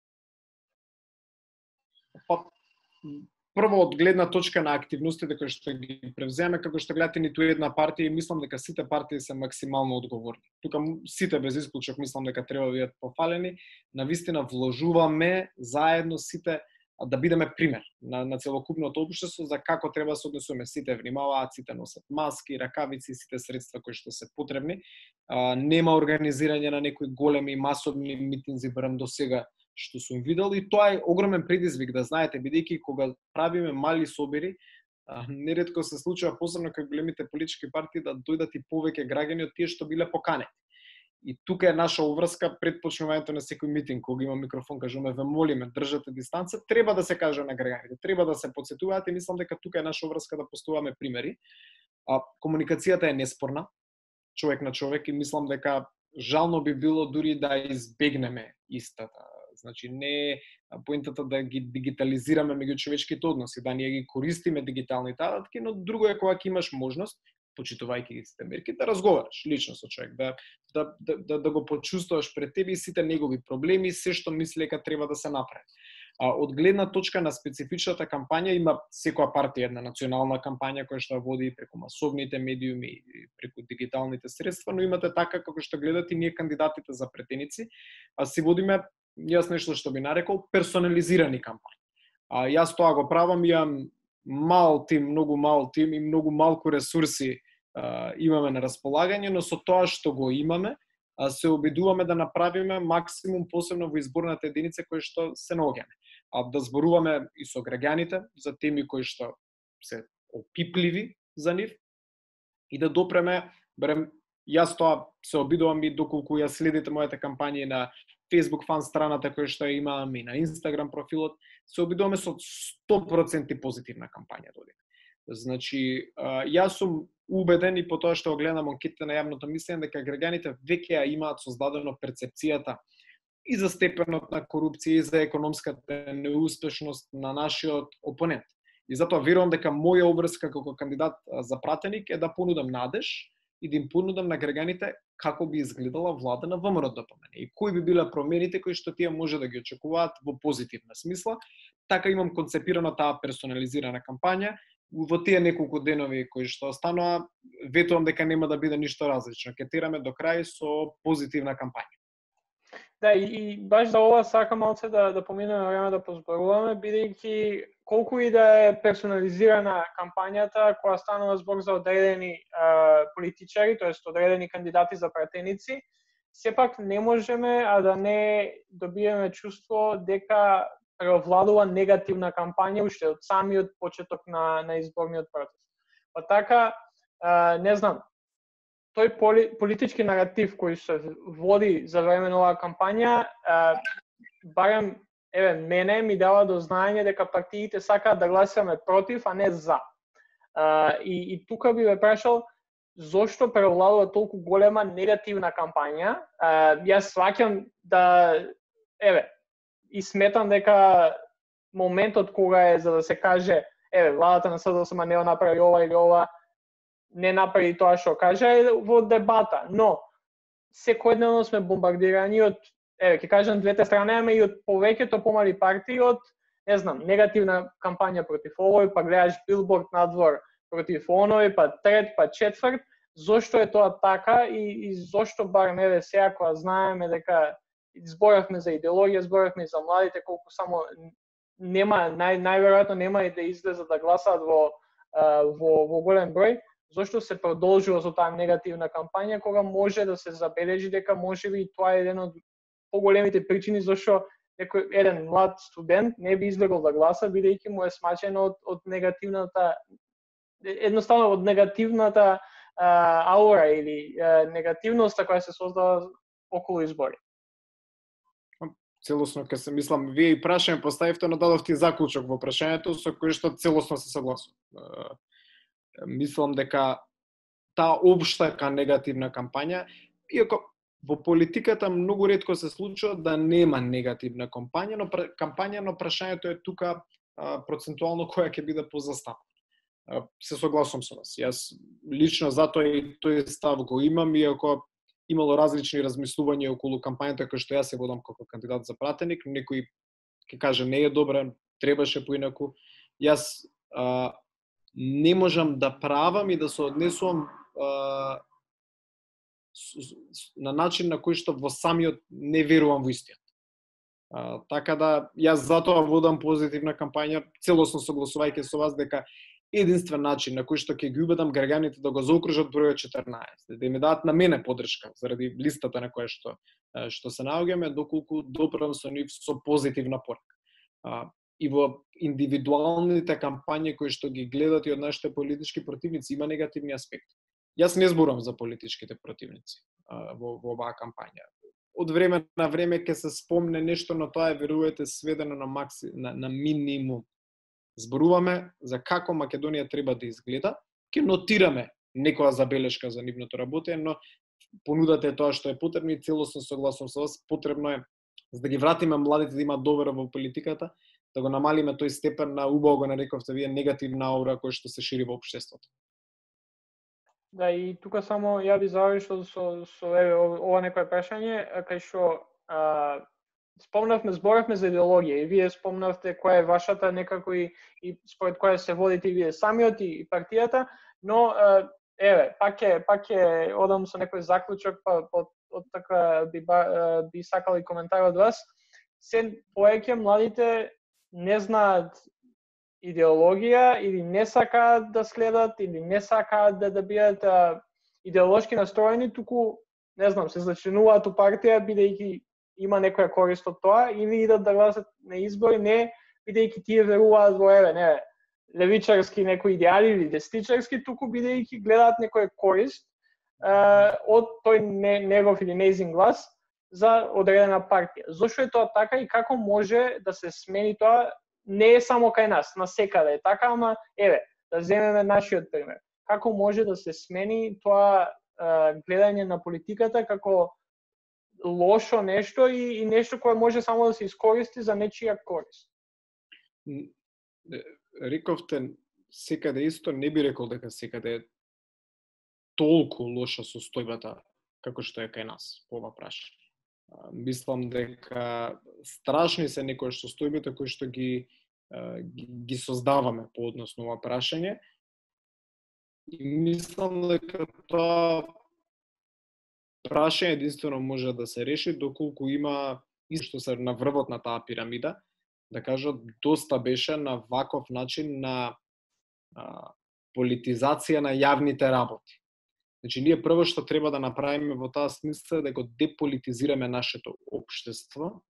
Па, прво од гледна точка на активностите кои што ги превземе, како што гледате ниту една партија и мислам дека сите партии се максимално одговорни. Тука сите без исклучок мислам дека треба да бидат пофалени. На вистина вложуваме заедно сите да бидеме пример на, на целокупното општество за како треба да се однесуваме. Сите внимаваат, сите носат маски, ракавици, сите средства кои што се потребни. А, нема организирање на некои големи масовни митинзи барем до сега што сум видел и тоа е огромен предизвик да знаете бидејќи кога правиме мали собери нередко се случува посебно кај големите политички партии да дојдат и повеќе граѓани од тие што биле поканети. И тука е наша обврска пред почнувањето на секој митинг, кога има микрофон, кажуваме, ве молиме, држате дистанца, треба да се каже на граѓаните, треба да се подсетуваат и мислам дека тука е наша обврска да постуваме примери. А, комуникацијата е неспорна, човек на човек и мислам дека жално би било дури да избегнеме истата. Значи не поентата да ги дигитализираме меѓу човечките односи, да ние ги користиме дигиталните алатки, но друго е кога ќе имаш можност почитувајќи ги сите мерки, да разговараш лично со човек, да, да, да, да, да го почувствуваш пред тебе и сите негови проблеми, се што мисли дека треба да се направи. А, од гледна точка на специфичната кампања има секоја партија една национална кампања која што води преку масовните медиуми и преку дигиталните средства, но имате така како што гледате ние кандидатите за претеници, а си водиме јас нешто што би нарекол персонализирани кампањи. А јас тоа го правам, имам мал тим, многу мал тим и многу малку ресурси имаме на располагање, но со тоа што го имаме, се обидуваме да направиме максимум посебно во изборната единица кој што се наоѓаме. А да зборуваме и со граѓаните за теми кои што се опипливи за нив и да допреме, барем јас тоа се обидувам и доколку ја следите мојата кампања на Facebook фан страната која што имам и на Instagram профилот, се обидуваме со 100% позитивна кампања додека. Значи, јас сум убеден и по тоа што гледам анкетите на јавното мислење дека граѓаните веќе ја имаат создадено перцепцијата и за степенот на корупција и за економската неуспешност на нашиот опонент. И затоа верувам дека моја обврска како кандидат за пратеник е да понудам надеж и да им понудам на граѓаните како би изгледала влада на ВМРО да ДПМН и кои би биле промените кои што тие може да ги очекуваат во позитивна смисла. Така имам концепирана таа персонализирана кампања во тие неколку денови кои што останува, ветувам дека нема да биде ништо различно. Ке тераме до крај со позитивна кампања. Да, и, и баш за ова сакам малце да, да поминеме време да позборуваме, бидејќи колку и да е персонализирана кампањата, која станува збор за одредени а, политичари, тоест одредени кандидати за пратеници, сепак не можеме а да не добиеме чувство дека Така владува негативна кампања уште од самиот почеток на, на изборниот процес. Па така, а, не знам, тој поли, политички наратив кој се води за време на оваа кампања, а, барем еве мене ми дава до знаење дека партиите сакаат да гласаме против, а не за. А, и, и тука би ве прашал зошто превладува толку голема негативна кампања. А, јас сваќам да еве и сметам дека моментот кога е за да се каже еве владата на СДСМ не направи ова или ова не направи тоа што кажа е во дебата, но секојдневно сме бомбардирани од еве ќе кажам двете страни, ама и од повеќето помали партии од не знам, негативна кампања против овој, па гледаш билборд надвор против оној, па трет, па четврт, зошто е тоа така и, и зошто бар еве сега кога знаеме дека зборавме за идеологија, зборавме за младите колку само нема нај најверојатно нема и да излезат да гласаат во во во голем број, зошто се продолжува со таа негативна кампања кога може да се забележи дека можеби и тоа е еден од поголемите причини зашто некој еден млад студент не би излегол да гласа бидејќи му е смачено од од негативната едноставно од негативната а, аура или а, негативноста која се создава околу избори целосно ке се мислам, вие и прашање поставивте, но дадовте заклучок во прашањето со кој што целосно се согласувам. Мислам дека таа обшта негативна кампања, иако во политиката многу ретко се случува да нема негативна кампања, но кампања, но прашањето е тука процентуално (laughs) која ќе биде позастапена. Се согласувам со вас. Јас лично затоа и тој став го имам, иако имало различни размислувања околу кампањата кој што јас се водам како кандидат за пратеник, некој ќе каже не е добра, требаше поинаку. Јас а, не можам да правам и да се однесувам а, на начин на кој што во самиот не верувам во истиот. А, така да, јас затоа водам позитивна кампања, целосно согласувајќи со вас дека единствен начин на кој што ќе ги убедам граѓаните да го заокружат бројот 14, да им дадат на мене подршка заради листата на која што што се наоѓаме доколку доправам со нив со позитивна порака. И во индивидуалните кампањи кои што ги гледат и од нашите политички противници има негативни аспекти. Јас не зборам за политичките противници во, во оваа кампања. Од време на време ќе се спомне нешто, но тоа е верувате сведено на макси, на, на минимум зборуваме за како Македонија треба да изгледа, ќе нотираме некоја забелешка за нивното работење, но понудата е тоа што е потребно и целосно согласувам со вас, потребно е за да ги вратиме младите да имаат довера во политиката, да го намалиме тој степен на убаво го нарековте вие негативна аура која што се шири во општеството. Да, и тука само ја би завршил со, со еве, ова некое прашање, кај што спомнавме, зборавме за идеологија и вие спомнавте која е вашата некако и, и според која се водите и вие самиот и, и партијата, но еве, пак е пак е одам со некој заклучок, па од, од така би би сакал и коментар од вас. Се поеќе младите не знаат идеологија или не сакаат да следат или не сакаат да да бидат идеолошки настроени, туку не знам, се зачинуваат у партија бидејќи има некоја корист од тоа или идат да гласат на избори не бидејќи тие веруваат во еве не левичарски некои идеали или дестичарски, туку бидејќи гледаат некоја корист е, од тој не, негов или неизин глас за одредена партија. Зошто е тоа така и како може да се смени тоа? Не е само кај нас, на секаде е така, ама еве, да земеме нашиот пример. Како може да се смени тоа е, гледање на политиката како лошо нешто и, и нешто кое може само да се искористи за нечија корист. Рековте секаде исто, не би рекол дека секаде е толку лоша состојбата како што е кај нас по ова прашање. Мислам дека страшни се некои состојбите кои што ги, ги, ги создаваме по однос на ова прашање. И мислам дека тоа прашање единствено може да се реши доколку има и што се на врвот на таа пирамида, да кажат доста беше на ваков начин на а, политизација на јавните работи. Значи, ние прво што треба да направиме во таа смисла е да го деполитизираме нашето општество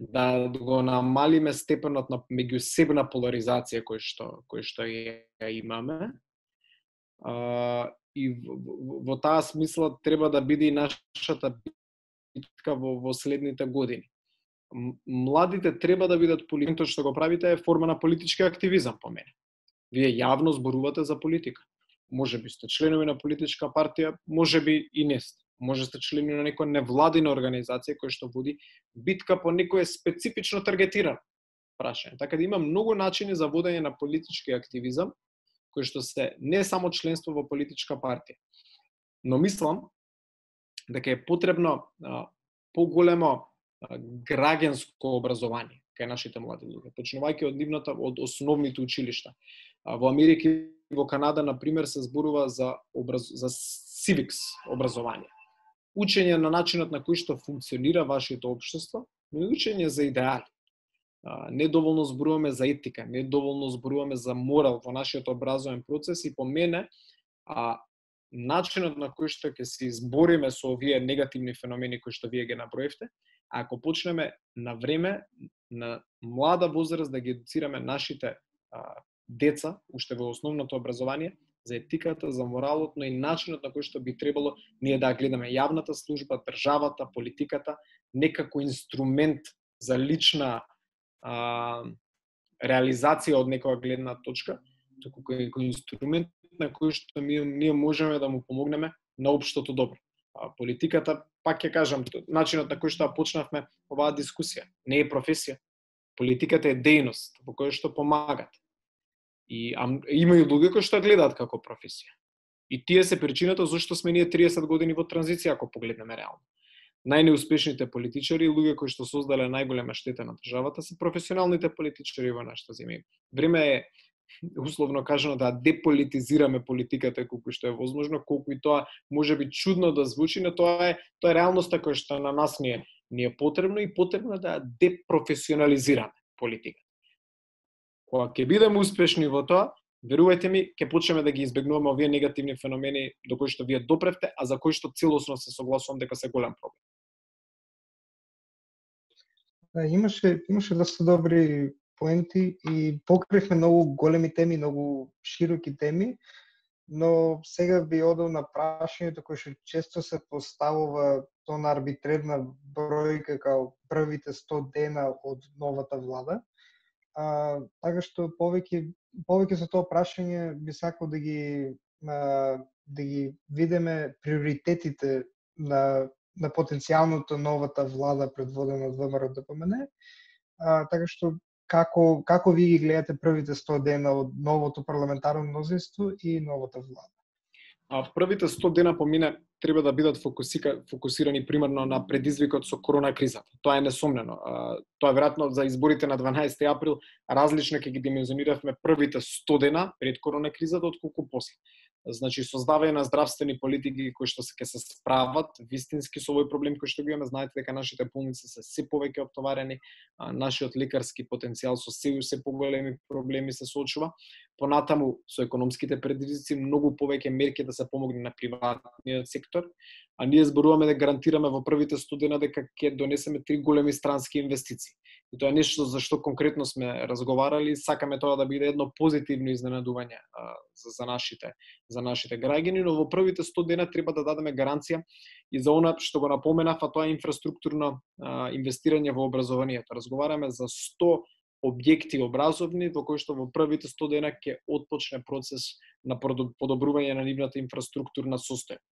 да го намалиме степенот на меѓусебна поларизација кој што кој што ја имаме. А, и во, во, во таа смисла треба да биде и нашата битка во, во следните години. Младите треба да бидат политички, што го правите е форма на политички активизам по мене. Вие јавно зборувате за политика. Може би сте членови на политичка партија, може би и не сте може сте членови на некоја невладина организација која што води битка по некое специфично таргетирано прашање. Така да има многу начини за водење на политички активизам, кои што се не само членство во политичка партија. Но мислам дека е потребно а, поголемо а, граѓанско образование кај нашите млади луѓе, почнувајќи од нивната од основните училишта. А, во Америка и во Канада на пример се зборува за образ за civics образование учење на начинот на кој што функционира вашето општество, но и учење за идеали. Недоволно зборуваме за етика, недоволно зборуваме за морал во нашиот образовен процес и по мене а, начинот на кој што ќе се избориме со овие негативни феномени кои што вие ги наброевте, ако почнеме на време, на млада возраст да ги едуцираме нашите а, деца, уште во основното образование, за етиката, за моралот, но и начинот на кој што би требало ние да гледаме јавната служба, државата, политиката, некако инструмент за лична а, реализација од некоја гледна точка, туку како инструмент на кој што ми, ние можеме да му помогнеме на општото добро. А, политиката, пак ќе кажам, начинот на кој што почнавме оваа дискусија, не е професија. Политиката е дејност во која што помагат И а, има и луѓе кои што гледаат како професија. И тие се причината зашто сме ние 30 години во транзиција ако погледнеме реално. Најнеуспешните политичари и луѓе кои што создале најголема штета на државата се професионалните политичари во нашата земја. Време е условно кажано да деполитизираме политиката колку што е возможно, колку и тоа може би чудно да звучи, но тоа е тоа е реалноста која што на нас ни е, ни е потребно и потребно да депрофесионализираме политиката. Кога ќе бидеме успешни во тоа, верувајте ми, ќе почнеме да ги избегнуваме овие негативни феномени до кои што вие допревте, а за кои што целосно се согласувам дека се голем проблем. Да, имаше имаше доста добри поенти и покривме многу големи теми, многу широки теми, но сега би одел на прашањето кое што често се поставува тоа на арбитрерна бројка као првите 100 дена од новата влада. А, така што повеќе повеќе за тоа прашање би сакал да ги а, да ги видиме приоритетите на на потенцијалното новата влада предводена од ВМРО ДПМН. А, така што како како ви ги гледате првите 100 дена од новото парламентарно мнозинство и новата влада? А првите 100 дена помине треба да бидат фокусирани примерно на предизвикот со корона кризата. Тоа е несомнено. Тоа е веројатно за изборите на 12 април различно ќе ги димензиониравме првите 100 дена пред корона кризата отколку после значи создавање на здравствени политики кои што се ќе се справат вистински со овој проблем кој што го имаме, знаете дека нашите болници се се повеќе оптоварени, а, нашиот лекарски потенцијал со се се поголеми проблеми се соочува. Понатаму со економските предизвици многу повеќе мерки да се помогне на приватниот сектор, а ние зборуваме да гарантираме во првите студена дека ќе донесеме три големи странски инвестиции. И тоа е нешто за што конкретно сме разговарали, сакаме тоа да биде едно позитивно изненадување а, за, за нашите за нашите граѓани, но во првите 100 дена треба да дадеме гаранција и за она што го напоменав, а тоа е инфраструктурно а, инвестирање во образованието. Разговараме за 100 објекти образовни во кои што во првите 100 дена ќе отпочне процес на подобрување на нивната инфраструктурна состојба.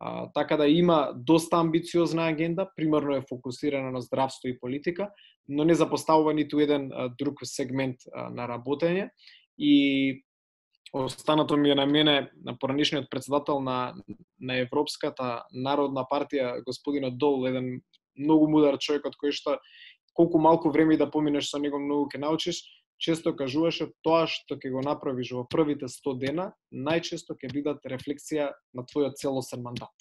А, така да има доста амбициозна агенда, примерно е фокусирана на здравство и политика, но не запоставува ниту еден а, друг сегмент а, на работење. И останато ми е на мене на поранишниот председател на на Европската народна партија господинот Дол, еден многу мудар човек од кој што колку малку време да поминеш со него многу ќе научиш, често кажуваше тоа што ќе го направиш во првите 100 дена, најчесто ќе бидат рефлексија на твојот целосен мандат.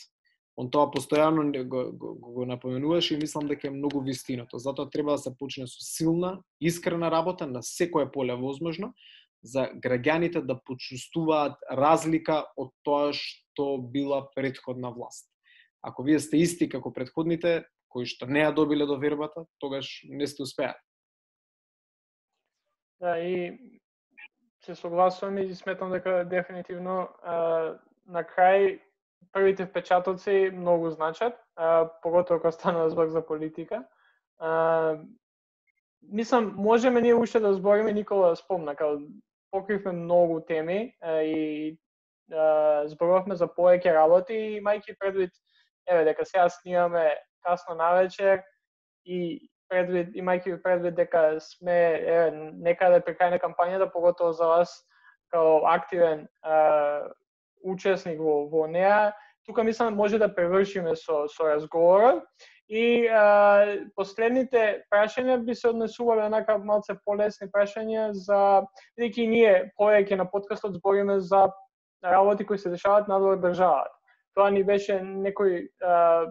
Он тоа постојано го, го, го напоменуваше и мислам дека е многу вистиното. Затоа треба да се почне со силна, искрена работа на секое поле возможно, за граѓаните да почувствуваат разлика од тоа што била предходна власт. Ако вие сте исти како предходните, кои што не ја добиле довербата, тогаш не сте успеат. Да, и се согласувам и сметам дека дефинитивно а, на крај првите впечатоци многу значат, а, поготово кога стана збор за политика. А, мислам, можеме ние уште да збориме, Никола спомна, као покривме многу теми а, и а, зборувавме за повеќе работи и мајки предвид, еве, дека сега снимаме касно навечер и предвид, имајќи предвид дека сме е, некаде да при крај на кампањата, поготово за вас као активен е, учесник во, во неа, тука мислам може да превршиме со, со разговорот. И а, последните прашања би се однесувале онака малце полесни прашања за бидејќи ние повеќе на подкастот збориме за работи кои се дешаваат надвор државата. Тоа ни беше некој а,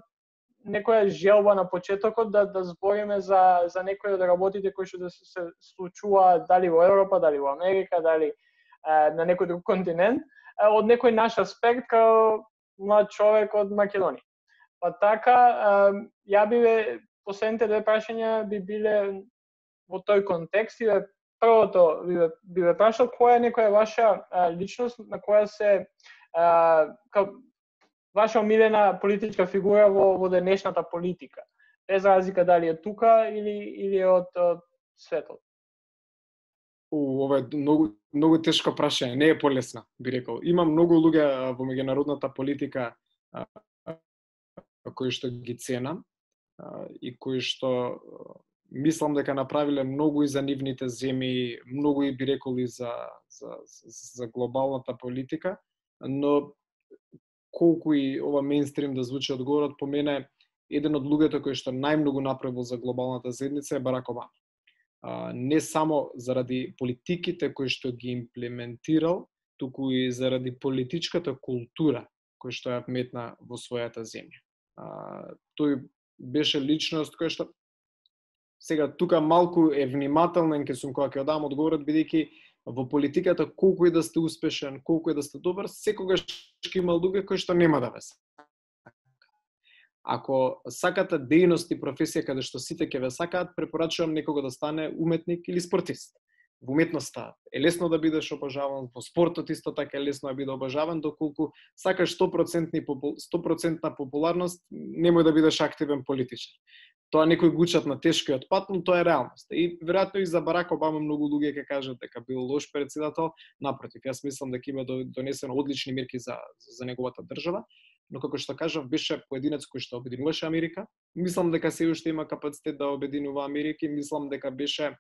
некоја желба на почетокот да да збориме за за некои од работите кои што да се, се случуваат дали во Европа, дали во Америка, дали е, на некој друг континент, е, од некој наш аспект као млад човек од Македонија. Па така, ја би ве, последните две прашања би биле во тој контекст и првото би ве, би ве прашал која е некоја ваша а, личност на која се а, ка, ваша омилена политичка фигура во, во денешната политика. Без разлика дали е тука или или од, од светот. У, ова е многу, многу тешко прашање, не е полесна, би рекол. Има многу луѓе во меѓународната политика кои што ги ценам и кои што мислам дека направиле многу и за нивните земји, многу и би рекол и за, за, за глобалната политика, но колку и ова мейнстрим да звучи одговорот, по мене еден од луѓето кои што најмногу направил за глобалната заедница е Барак Обама. А, не само заради политиките кои што ги имплементирал, туку и заради политичката култура која што ја метна во својата земја. А, тој беше личност која што сега тука малку е внимателен ке сум кога ќе одам одговорот бидејќи во политиката колку и да сте успешен, колку и да сте добар, секогаш ќе има луѓе кои што нема да ве Ако сакате дејност и професија каде што сите ќе ве сакаат, препорачувам некого да стане уметник или спортист во уметноста е лесно да бидеш обожаван, во спортот исто така е лесно да биде обожаван, доколку сакаш 100%, 100% популарност, немој да бидеш активен политичар. Тоа некој гучат на тешкиот пат, но тоа е реалност. И веројатно и за Барак Обама многу луѓе ќе кажат дека бил лош председател, напротив, јас мислам дека има донесено одлични мерки за за неговата држава, но како што кажав беше поединец кој што обединуваше Америка. Мислам дека се уште има капацитет да обединува Америка и мислам дека беше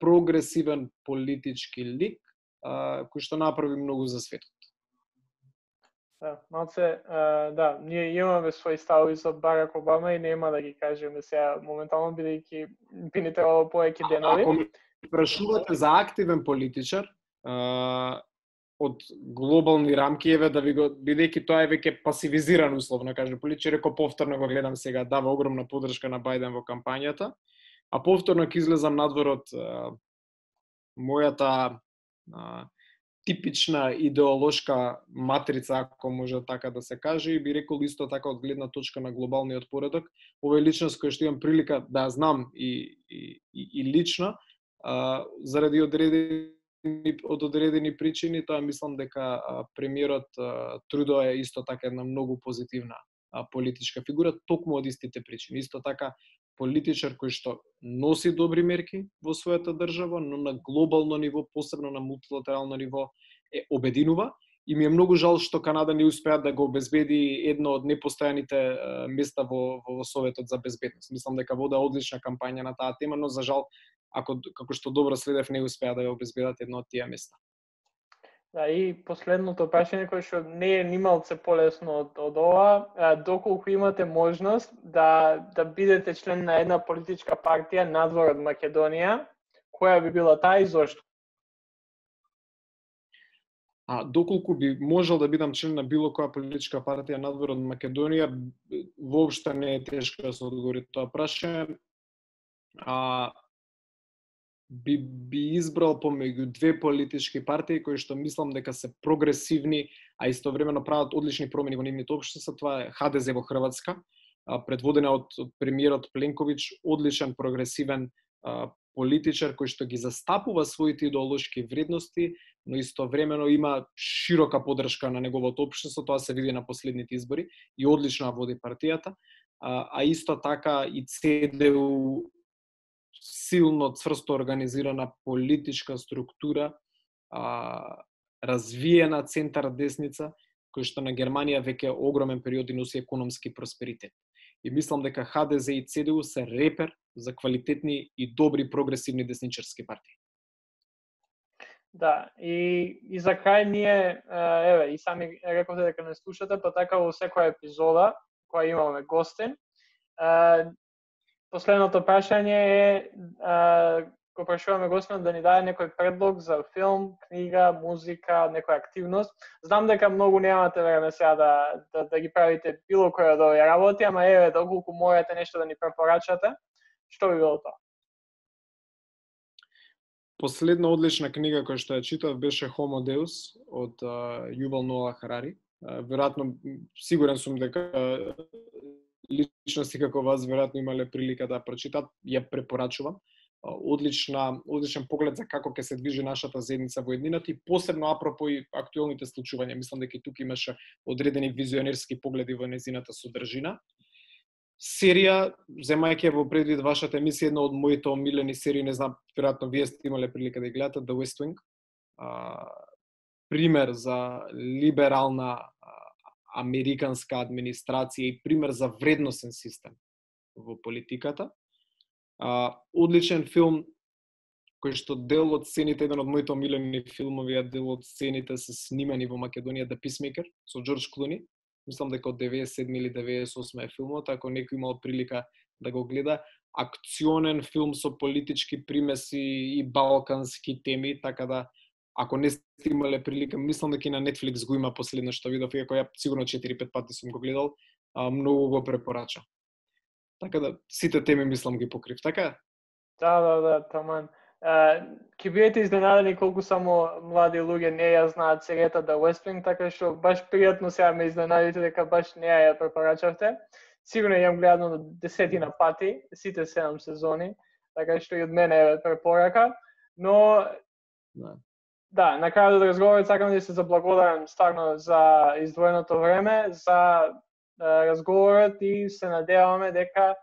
прогресивен политички лик, кој што направи многу за светот. Да, малце, да, ние имаме своји ставови со Барак Обама и нема да ги кажеме сега моментално, бидејќи би ни требало повеќе денови. Ако ми прашувате за активен политичар, а, од глобални рамки, еве да ви го бидејќи тоа е веќе пасивизиран условно каже политичар, реко повторно го гледам сега, дава огромна поддршка на Бајден во кампањата а повторно ќе излезам надвор од мојата а, типична идеолошка матрица, ако може така да се каже, и би рекол исто така од гледна точка на глобалниот поредок, ова е личност која што имам прилика да ја знам и, и, и, и лично, а, заради одредени од одредени причини, тоа мислам дека а, премиерот а, Трудо е исто така една многу позитивна а, политичка фигура, токму од истите причини. Исто така политичар кој што носи добри мерки во својата држава, но на глобално ниво, посебно на мултилатерално ниво, е обединува и ми е многу жал што Канада не успеа да го обезбеди едно од непостојаните места во, во, во Советот за безбедност. Мислам дека вода одлична кампања на таа тема, но за жал, ако, како што добро следев, не успеа да ја обезбедат едно од тие места. Да, и последното прашање кое што не е нималце полесно од, од ова, доколку имате можност да да бидете член на една политичка партија надвор од Македонија, која би била таа и зошто? А доколку би можел да бидам член на било која политичка партија надвор од Македонија, воопшто не е тешко да се одговори тоа прашање. А, би, би избрал помеѓу две политички партии кои што мислам дека се прогресивни, а истовремено прават одлични промени во нивните општества, тоа е ХДЗ во Хрватска. предводена од, од премиерот Пленковиќ, одличен прогресивен политичар кој што ги застапува своите идеолошки вредности, но истовремено има широка поддршка на неговото општество, тоа се види на последните избори и одлично води партијата, а, а исто така и ЦДУ силно цврсто организирана политичка структура, а, развиена центар десница, кој што на Германија веќе огромен период и носи економски просперитет. И мислам дека ХДЗ и ЦДУ се репер за квалитетни и добри прогресивни десничарски партии. Да, и, и за крај ние, еве, и сами рековте дека не слушате, па така во секоја епизода, која имаме гостин, последното прашање е, го прашуваме гостинот да ни даде некој предлог за филм, книга, музика, некоја активност. Знам дека многу немате време сега да, да, да ги правите било која од овие работи, ама еве, доколку можете нешто да ни препорачате, што би било тоа? Последна одлична книга која што ја читав беше Homo Deus од Јувал Ноа Харари. веројатно сигурен сум дека личности како вас веројатно имале прилика да прочитат, ја препорачувам. Одлична, одличен поглед за како ќе се движи нашата заедница во еднината и посебно апропо и актуелните случувања. Мислам дека и тука имаше одредени визионерски погледи во незината содржина серија, земајќи во предвид вашата емисија, една од моите омилени серии, не знам, веројатно вие сте имале прилика да ја гледате, The West Wing. А, пример за либерална американска администрација и пример за вредносен систем во политиката. А, одличен филм кој што дел од сцените, еден од моите омилени филмови, а дел од сцените се снимани во Македонија, The Peacemaker, со Джордж Клуни мислам дека од 97 или 98 е филмот, ако некој имал прилика да го гледа, акционен филм со политички примеси и балкански теми, така да ако не сте имале прилика, мислам дека и на Netflix го има последно што видов, иако ја сигурно 4-5 пати сум го гледал, а, многу го препорача. Така да, сите теми мислам ги покрив, така? Да, да, да, таман ќе бидете изненадени колку само млади луѓе не ја знаат серијата да West Wing, така што баш пријатно сега ме изненадите дека баш не ја препорачавте. Сигурно јам гледано десетина пати, сите седам сезони, така што и од мене е препорака, но да. Да, на крајот да од разговорот сакам да се заблагодарам стварно за издвоеното време, за разговорот и се надеваме дека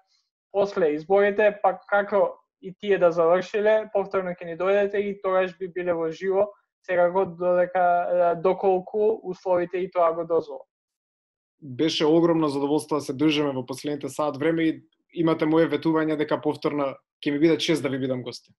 после изборите, пак како и тие да завршиле, повторно ќе ни дојдете и тогаш би биле во живо, секако додека доколку условите и тоа го дозволат. Беше огромно задоволство да се дружиме во последните сат време и имате моје ветување дека повторно ќе ми биде чест да ви бидам гости.